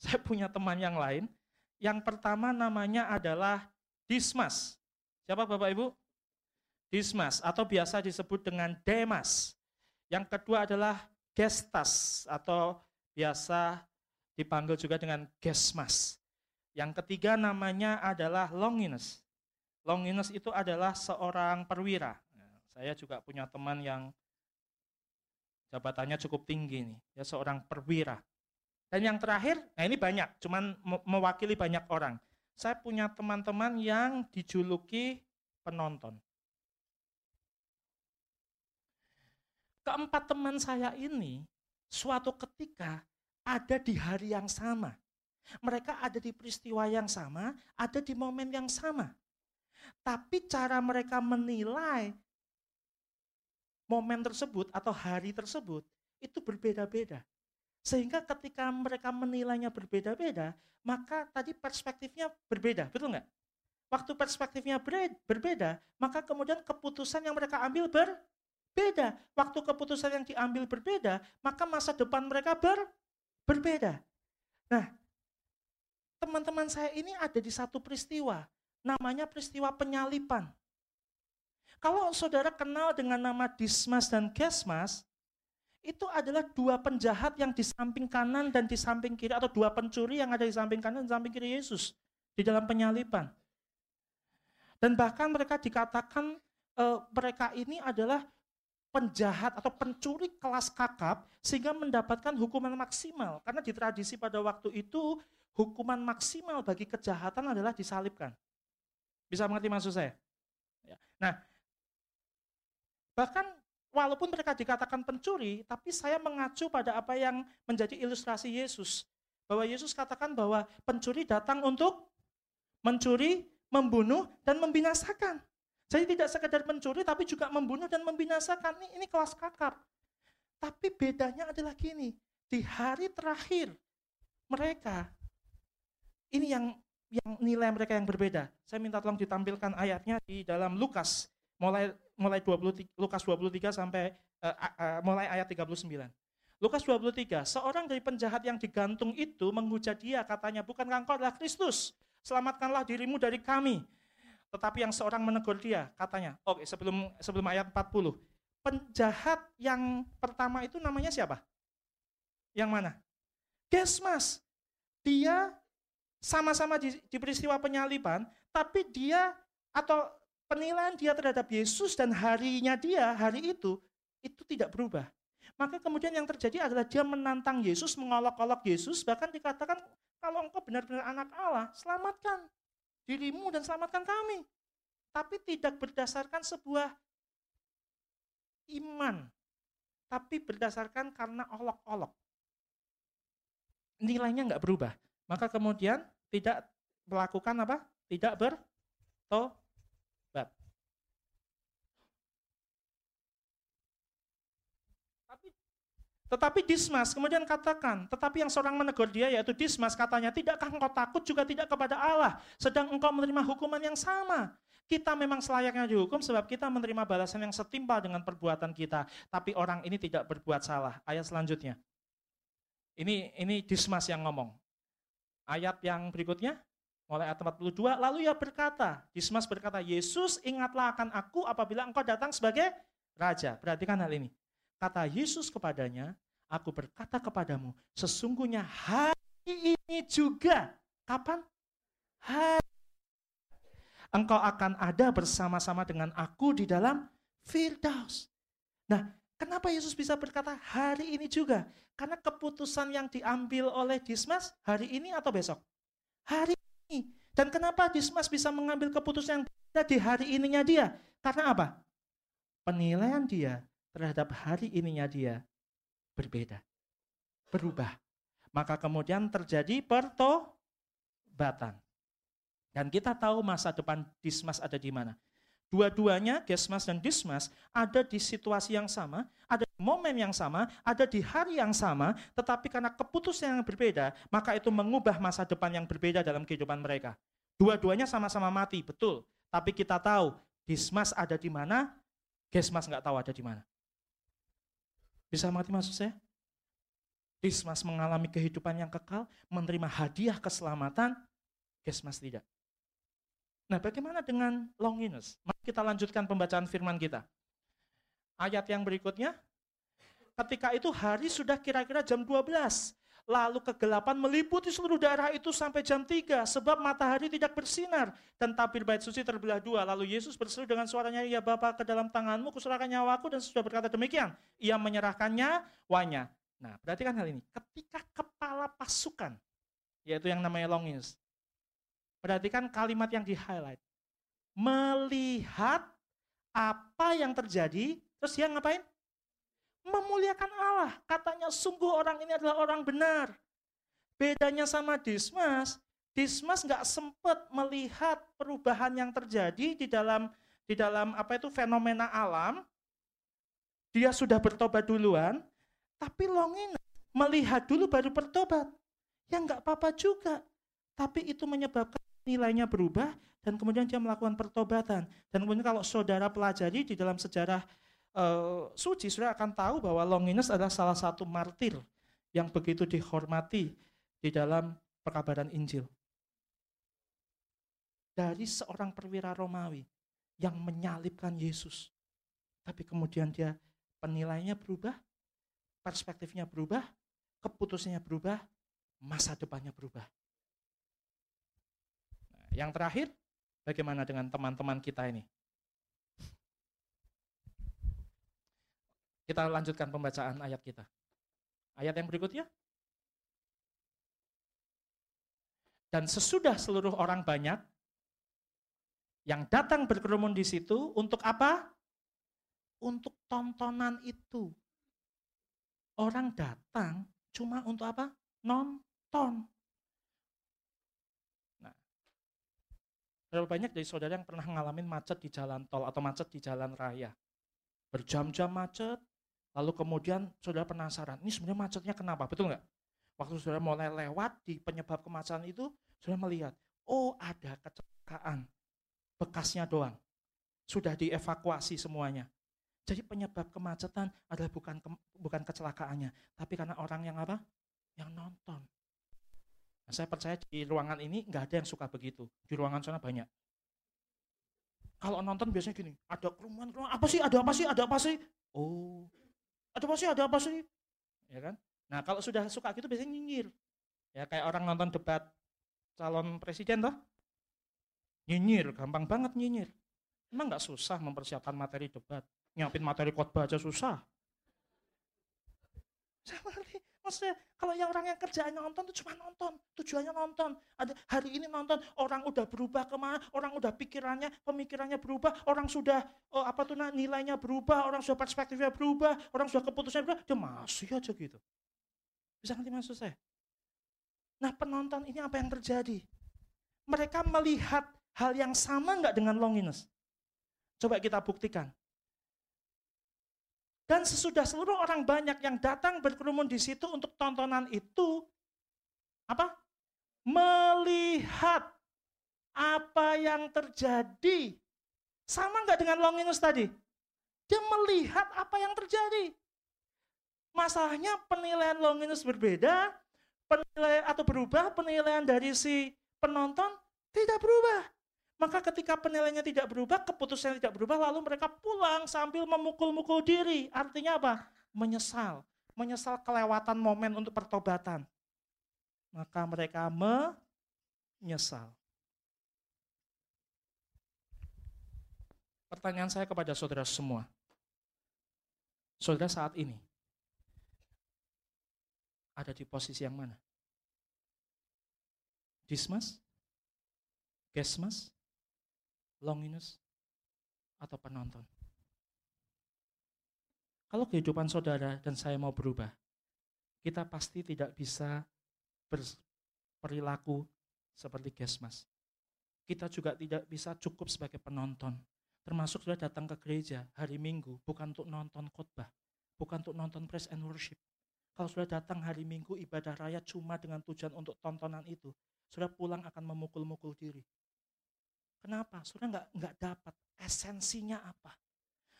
Saya punya teman yang lain. Yang pertama namanya adalah Dismas. Siapa Bapak Ibu? Dismas atau biasa disebut dengan Demas. Yang kedua adalah gestas atau biasa dipanggil juga dengan gesmas. Yang ketiga namanya adalah Longinus. Longinus itu adalah seorang perwira. Saya juga punya teman yang jabatannya cukup tinggi nih, ya seorang perwira. Dan yang terakhir, nah ini banyak, cuman mewakili banyak orang. Saya punya teman-teman yang dijuluki penonton. Keempat teman saya ini suatu ketika ada di hari yang sama. Mereka ada di peristiwa yang sama, ada di momen yang sama. Tapi cara mereka menilai momen tersebut atau hari tersebut itu berbeda-beda. Sehingga ketika mereka menilainya berbeda-beda, maka tadi perspektifnya berbeda, betul nggak? Waktu perspektifnya berbeda, maka kemudian keputusan yang mereka ambil berbeda. Waktu keputusan yang diambil berbeda, maka masa depan mereka ber, berbeda. Nah, teman-teman saya ini ada di satu peristiwa, namanya peristiwa penyalipan. Kalau saudara kenal dengan nama Dismas dan Gesmas, itu adalah dua penjahat yang di samping kanan dan di samping kiri atau dua pencuri yang ada di samping kanan dan samping kiri Yesus di dalam penyalipan. Dan bahkan mereka dikatakan e, mereka ini adalah penjahat atau pencuri kelas kakap sehingga mendapatkan hukuman maksimal karena di tradisi pada waktu itu hukuman maksimal bagi kejahatan adalah disalibkan. Bisa mengerti maksud saya? Ya. Nah, bahkan walaupun mereka dikatakan pencuri, tapi saya mengacu pada apa yang menjadi ilustrasi Yesus. Bahwa Yesus katakan bahwa pencuri datang untuk mencuri, membunuh, dan membinasakan. Jadi tidak sekedar mencuri, tapi juga membunuh dan membinasakan. Ini, ini kelas kakap. Tapi bedanya adalah gini, di hari terakhir mereka, ini yang yang nilai mereka yang berbeda. Saya minta tolong ditampilkan ayatnya di dalam Lukas mulai mulai 20 Lukas 23 sampai uh, uh, mulai ayat 39. Lukas 23, seorang dari penjahat yang digantung itu menghujat dia katanya, bukankah engkau adalah Kristus? Selamatkanlah dirimu dari kami. Tetapi yang seorang menegur dia, katanya, oke okay, sebelum sebelum ayat 40, penjahat yang pertama itu namanya siapa? Yang mana? Gesmas. Dia sama-sama di, di peristiwa penyaliban, tapi dia atau penilaian dia terhadap Yesus dan harinya dia, hari itu, itu tidak berubah. Maka kemudian yang terjadi adalah dia menantang Yesus, mengolok-olok Yesus, bahkan dikatakan, kalau engkau benar-benar anak Allah, selamatkan dirimu dan selamatkan kami. Tapi tidak berdasarkan sebuah iman, tapi berdasarkan karena olok-olok. Nilainya nggak berubah. Maka kemudian tidak melakukan apa? Tidak bertobat. Tetapi Dismas kemudian katakan, tetapi yang seorang menegur dia yaitu Dismas katanya, tidakkah engkau takut juga tidak kepada Allah, sedang engkau menerima hukuman yang sama. Kita memang selayaknya dihukum sebab kita menerima balasan yang setimpal dengan perbuatan kita. Tapi orang ini tidak berbuat salah. Ayat selanjutnya. Ini ini Dismas yang ngomong. Ayat yang berikutnya, mulai ayat 42, lalu ia berkata, Dismas berkata, Yesus ingatlah akan aku apabila engkau datang sebagai raja. Perhatikan hal ini. Kata Yesus kepadanya, aku berkata kepadamu, sesungguhnya hari ini juga, kapan? Hari engkau akan ada bersama-sama dengan aku di dalam Firdaus. Nah, kenapa Yesus bisa berkata hari ini juga? Karena keputusan yang diambil oleh Dismas hari ini atau besok? Hari ini. Dan kenapa Dismas bisa mengambil keputusan yang di hari ininya dia? Karena apa? Penilaian dia terhadap hari ininya dia berbeda, berubah. Maka kemudian terjadi pertobatan. Dan kita tahu masa depan Dismas ada di mana. Dua-duanya, Gesmas dan Dismas, ada di situasi yang sama, ada di momen yang sama, ada di hari yang sama, tetapi karena keputusan yang berbeda, maka itu mengubah masa depan yang berbeda dalam kehidupan mereka. Dua-duanya sama-sama mati, betul. Tapi kita tahu Dismas ada di mana, Gesmas nggak tahu ada di mana. Bisa mengerti maksud saya? Dismas mengalami kehidupan yang kekal, menerima hadiah keselamatan, Gesmas tidak. Nah bagaimana dengan Longinus? Mari kita lanjutkan pembacaan firman kita. Ayat yang berikutnya, ketika itu hari sudah kira-kira jam 12. Lalu kegelapan meliputi seluruh daerah itu sampai jam 3 sebab matahari tidak bersinar dan tabir bait suci terbelah dua. Lalu Yesus berseru dengan suaranya, "Ya Bapa, ke dalam tanganmu kuserahkan nyawaku." Dan sudah berkata demikian, ia menyerahkannya wanya. Nah, perhatikan hal ini. Ketika kepala pasukan, yaitu yang namanya Longinus, perhatikan kalimat yang di-highlight. Melihat apa yang terjadi, terus dia ngapain? Memuliakan Allah. Katanya sungguh orang ini adalah orang benar. Bedanya sama Dismas, Dismas nggak sempat melihat perubahan yang terjadi di dalam di dalam apa itu fenomena alam. Dia sudah bertobat duluan, tapi Longin melihat dulu baru bertobat. Ya nggak apa-apa juga. Tapi itu menyebabkan nilainya berubah dan kemudian dia melakukan pertobatan. Dan kemudian kalau saudara pelajari di dalam sejarah uh, suci, sudah akan tahu bahwa Longinus adalah salah satu martir yang begitu dihormati di dalam perkabaran Injil. Dari seorang perwira Romawi yang menyalibkan Yesus. Tapi kemudian dia penilainya berubah, perspektifnya berubah, keputusannya berubah, masa depannya berubah. Nah, yang terakhir, bagaimana dengan teman-teman kita ini? Kita lanjutkan pembacaan ayat kita. Ayat yang berikutnya. Dan sesudah seluruh orang banyak yang datang berkerumun di situ untuk apa? Untuk tontonan itu. Orang datang cuma untuk apa? Nonton. Nah, berapa banyak dari saudara yang pernah ngalamin macet di jalan tol atau macet di jalan raya? Berjam-jam macet, Lalu kemudian saudara penasaran, ini sebenarnya macetnya kenapa? Betul nggak? Waktu saudara mulai lewat di penyebab kemacetan itu, saudara melihat, oh ada kecelakaan. Bekasnya doang. Sudah dievakuasi semuanya. Jadi penyebab kemacetan adalah bukan ke, bukan kecelakaannya, tapi karena orang yang apa? Yang nonton. Nah, saya percaya di ruangan ini nggak ada yang suka begitu. Di ruangan sana banyak. Kalau nonton biasanya gini, ada kerumunan, apa sih, ada apa sih, ada apa sih? Oh, ada apa sih, ada apa sih? Ya kan? Nah kalau sudah suka gitu biasanya nyinyir. Ya kayak orang nonton debat calon presiden toh. Nyinyir, gampang banget nyinyir. Emang nggak susah mempersiapkan materi debat. Nyiapin materi khotbah aja susah. Saya Maksudnya kalau yang orang yang kerjaannya nonton itu cuma nonton, tujuannya nonton. Ada hari ini nonton, orang udah berubah ke mana, orang udah pikirannya, pemikirannya berubah, orang sudah oh, apa tuh nah, nilainya berubah, orang sudah perspektifnya berubah, orang sudah keputusannya berubah, dia masih aja gitu. Bisa ngerti maksud saya? Nah penonton ini apa yang terjadi? Mereka melihat hal yang sama nggak dengan Longinus? Coba kita buktikan. Dan sesudah seluruh orang banyak yang datang berkerumun di situ untuk tontonan itu, apa? Melihat apa yang terjadi. Sama nggak dengan Longinus tadi? Dia melihat apa yang terjadi. Masalahnya penilaian Longinus berbeda, penilaian atau berubah, penilaian dari si penonton tidak berubah. Maka ketika penilaiannya tidak berubah, keputusannya tidak berubah, lalu mereka pulang sambil memukul-mukul diri. Artinya apa? Menyesal. Menyesal kelewatan momen untuk pertobatan. Maka mereka menyesal. Pertanyaan saya kepada saudara semua. Saudara saat ini ada di posisi yang mana? Dismas? Gesmas? Longinus, atau penonton. Kalau kehidupan saudara dan saya mau berubah, kita pasti tidak bisa berperilaku seperti Gesmas. Kita juga tidak bisa cukup sebagai penonton. Termasuk sudah datang ke gereja hari Minggu, bukan untuk nonton khotbah, bukan untuk nonton praise and worship. Kalau sudah datang hari Minggu ibadah raya cuma dengan tujuan untuk tontonan itu, sudah pulang akan memukul-mukul diri. Kenapa? Sudah nggak nggak dapat esensinya apa.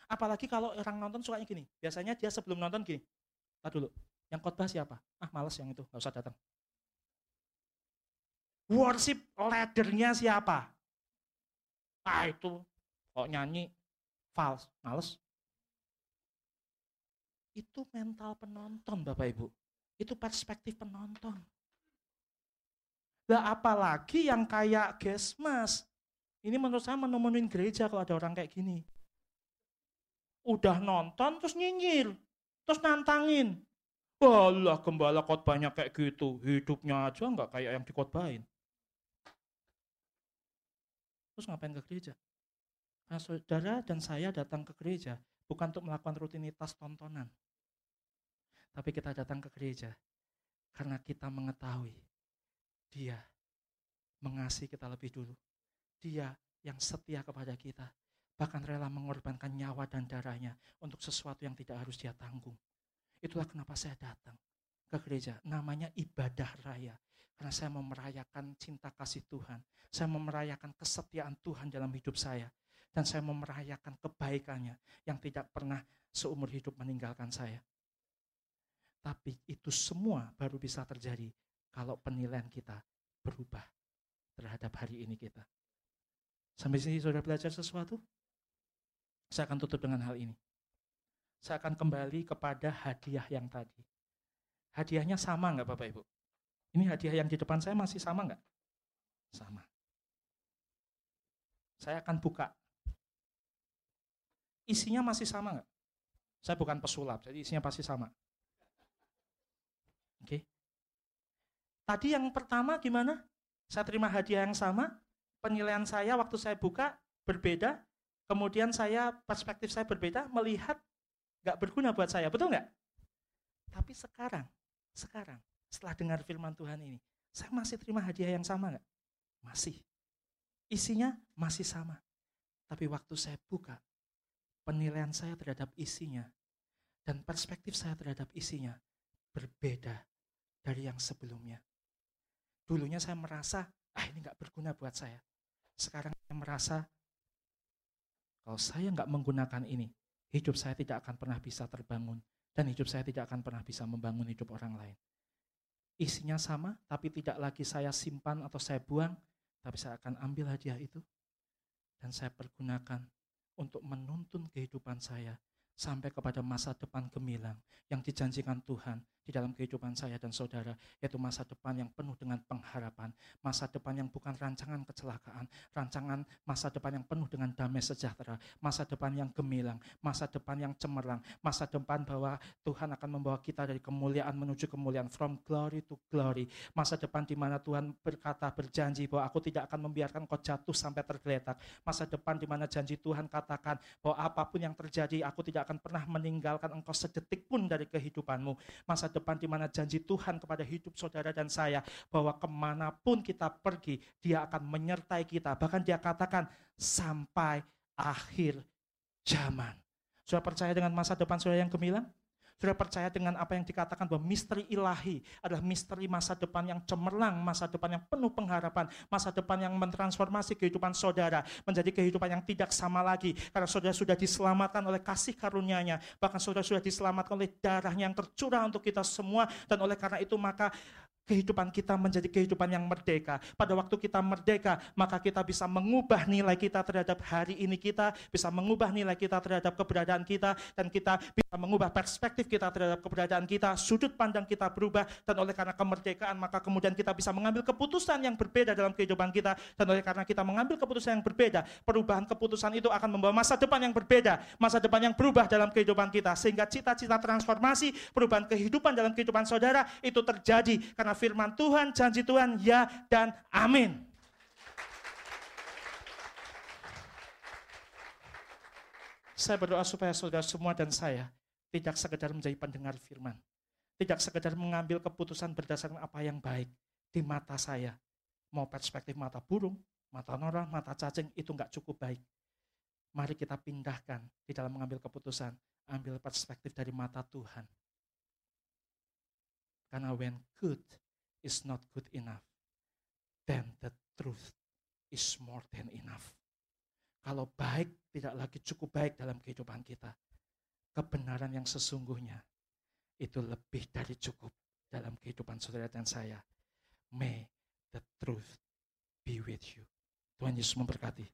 Apalagi kalau orang nonton sukanya gini. Biasanya dia sebelum nonton gini. Tadi dulu. Yang khotbah siapa? Ah males yang itu, nggak usah datang. Worship leadernya siapa? Ah itu kok nyanyi false, males. Itu mental penonton Bapak Ibu. Itu perspektif penonton. Lah apalagi yang kayak Gesmas. Ini menurut saya menemuin gereja kalau ada orang kayak gini. Udah nonton terus nyinyir. Terus nantangin. Walah gembala khotbahnya kayak gitu. Hidupnya aja nggak kayak yang dikotbahin. Terus ngapain ke gereja? Nah, saudara dan saya datang ke gereja bukan untuk melakukan rutinitas tontonan. Tapi kita datang ke gereja karena kita mengetahui dia mengasihi kita lebih dulu. Dia yang setia kepada kita. Bahkan rela mengorbankan nyawa dan darahnya untuk sesuatu yang tidak harus dia tanggung. Itulah kenapa saya datang ke gereja. Namanya ibadah raya. Karena saya mau merayakan cinta kasih Tuhan. Saya mau merayakan kesetiaan Tuhan dalam hidup saya. Dan saya mau merayakan kebaikannya yang tidak pernah seumur hidup meninggalkan saya. Tapi itu semua baru bisa terjadi kalau penilaian kita berubah terhadap hari ini kita. Sampai sini sudah belajar sesuatu? Saya akan tutup dengan hal ini. Saya akan kembali kepada hadiah yang tadi. Hadiahnya sama nggak Bapak Ibu? Ini hadiah yang di depan saya masih sama nggak? Sama. Saya akan buka. Isinya masih sama nggak? Saya bukan pesulap, jadi isinya pasti sama. Oke. Okay. Tadi yang pertama gimana? Saya terima hadiah yang sama, penilaian saya waktu saya buka berbeda, kemudian saya perspektif saya berbeda, melihat nggak berguna buat saya, betul nggak? Tapi sekarang, sekarang setelah dengar firman Tuhan ini, saya masih terima hadiah yang sama nggak? Masih. Isinya masih sama. Tapi waktu saya buka, penilaian saya terhadap isinya dan perspektif saya terhadap isinya berbeda dari yang sebelumnya. Dulunya saya merasa, ah ini nggak berguna buat saya. Sekarang saya merasa, kalau saya nggak menggunakan ini, hidup saya tidak akan pernah bisa terbangun. Dan hidup saya tidak akan pernah bisa membangun hidup orang lain. Isinya sama, tapi tidak lagi saya simpan atau saya buang, tapi saya akan ambil hadiah itu. Dan saya pergunakan untuk menuntun kehidupan saya sampai kepada masa depan gemilang yang dijanjikan Tuhan di dalam kehidupan saya dan saudara, yaitu masa depan yang penuh dengan pengharapan, masa depan yang bukan rancangan kecelakaan, rancangan masa depan yang penuh dengan damai sejahtera, masa depan yang gemilang, masa depan yang cemerlang, masa depan bahwa Tuhan akan membawa kita dari kemuliaan menuju kemuliaan, from glory to glory, masa depan di mana Tuhan berkata, berjanji bahwa aku tidak akan membiarkan kau jatuh sampai tergeletak, masa depan di mana janji Tuhan katakan bahwa apa pun yang terjadi, aku tidak akan pernah meninggalkan engkau sedetik pun dari kehidupanmu, masa depan di mana janji Tuhan kepada hidup saudara dan saya bahwa ke mana pun kita pergi dia akan menyertai kita. Bahkan dia katakan sampai akhir zaman. Sudah percaya dengan masa depan saudara yang gemilang? Sudah percaya dengan apa yang dikatakan bahwa misteri ilahi adalah misteri masa depan yang cemerlang, masa depan yang penuh pengharapan, masa depan yang mentransformasi kehidupan saudara menjadi kehidupan yang tidak sama lagi. Karena saudara sudah diselamatkan oleh kasih karunia-Nya, bahkan saudara sudah diselamatkan oleh darahnya yang tercurah untuk kita semua dan oleh karena itu maka kehidupan kita menjadi kehidupan yang merdeka. Pada waktu kita merdeka, maka kita bisa mengubah nilai kita terhadap hari ini kita, bisa mengubah nilai kita terhadap keberadaan kita, dan kita bisa mengubah perspektif kita terhadap keberadaan kita, sudut pandang kita berubah, dan oleh karena kemerdekaan, maka kemudian kita bisa mengambil keputusan yang berbeda dalam kehidupan kita, dan oleh karena kita mengambil keputusan yang berbeda, perubahan keputusan itu akan membawa masa depan yang berbeda, masa depan yang berubah dalam kehidupan kita, sehingga cita-cita transformasi, perubahan kehidupan dalam kehidupan saudara, itu terjadi karena firman Tuhan, janji Tuhan, ya dan amin. Saya berdoa supaya saudara semua dan saya tidak sekedar menjadi pendengar firman. Tidak sekedar mengambil keputusan berdasarkan apa yang baik di mata saya. Mau perspektif mata burung, mata nora, mata cacing, itu nggak cukup baik. Mari kita pindahkan di dalam mengambil keputusan, ambil perspektif dari mata Tuhan. Karena when good is not good enough, then the truth is more than enough. Kalau baik tidak lagi cukup baik dalam kehidupan kita, kebenaran yang sesungguhnya itu lebih dari cukup dalam kehidupan saudara dan saya. May the truth be with you. Tuhan Yesus memberkati.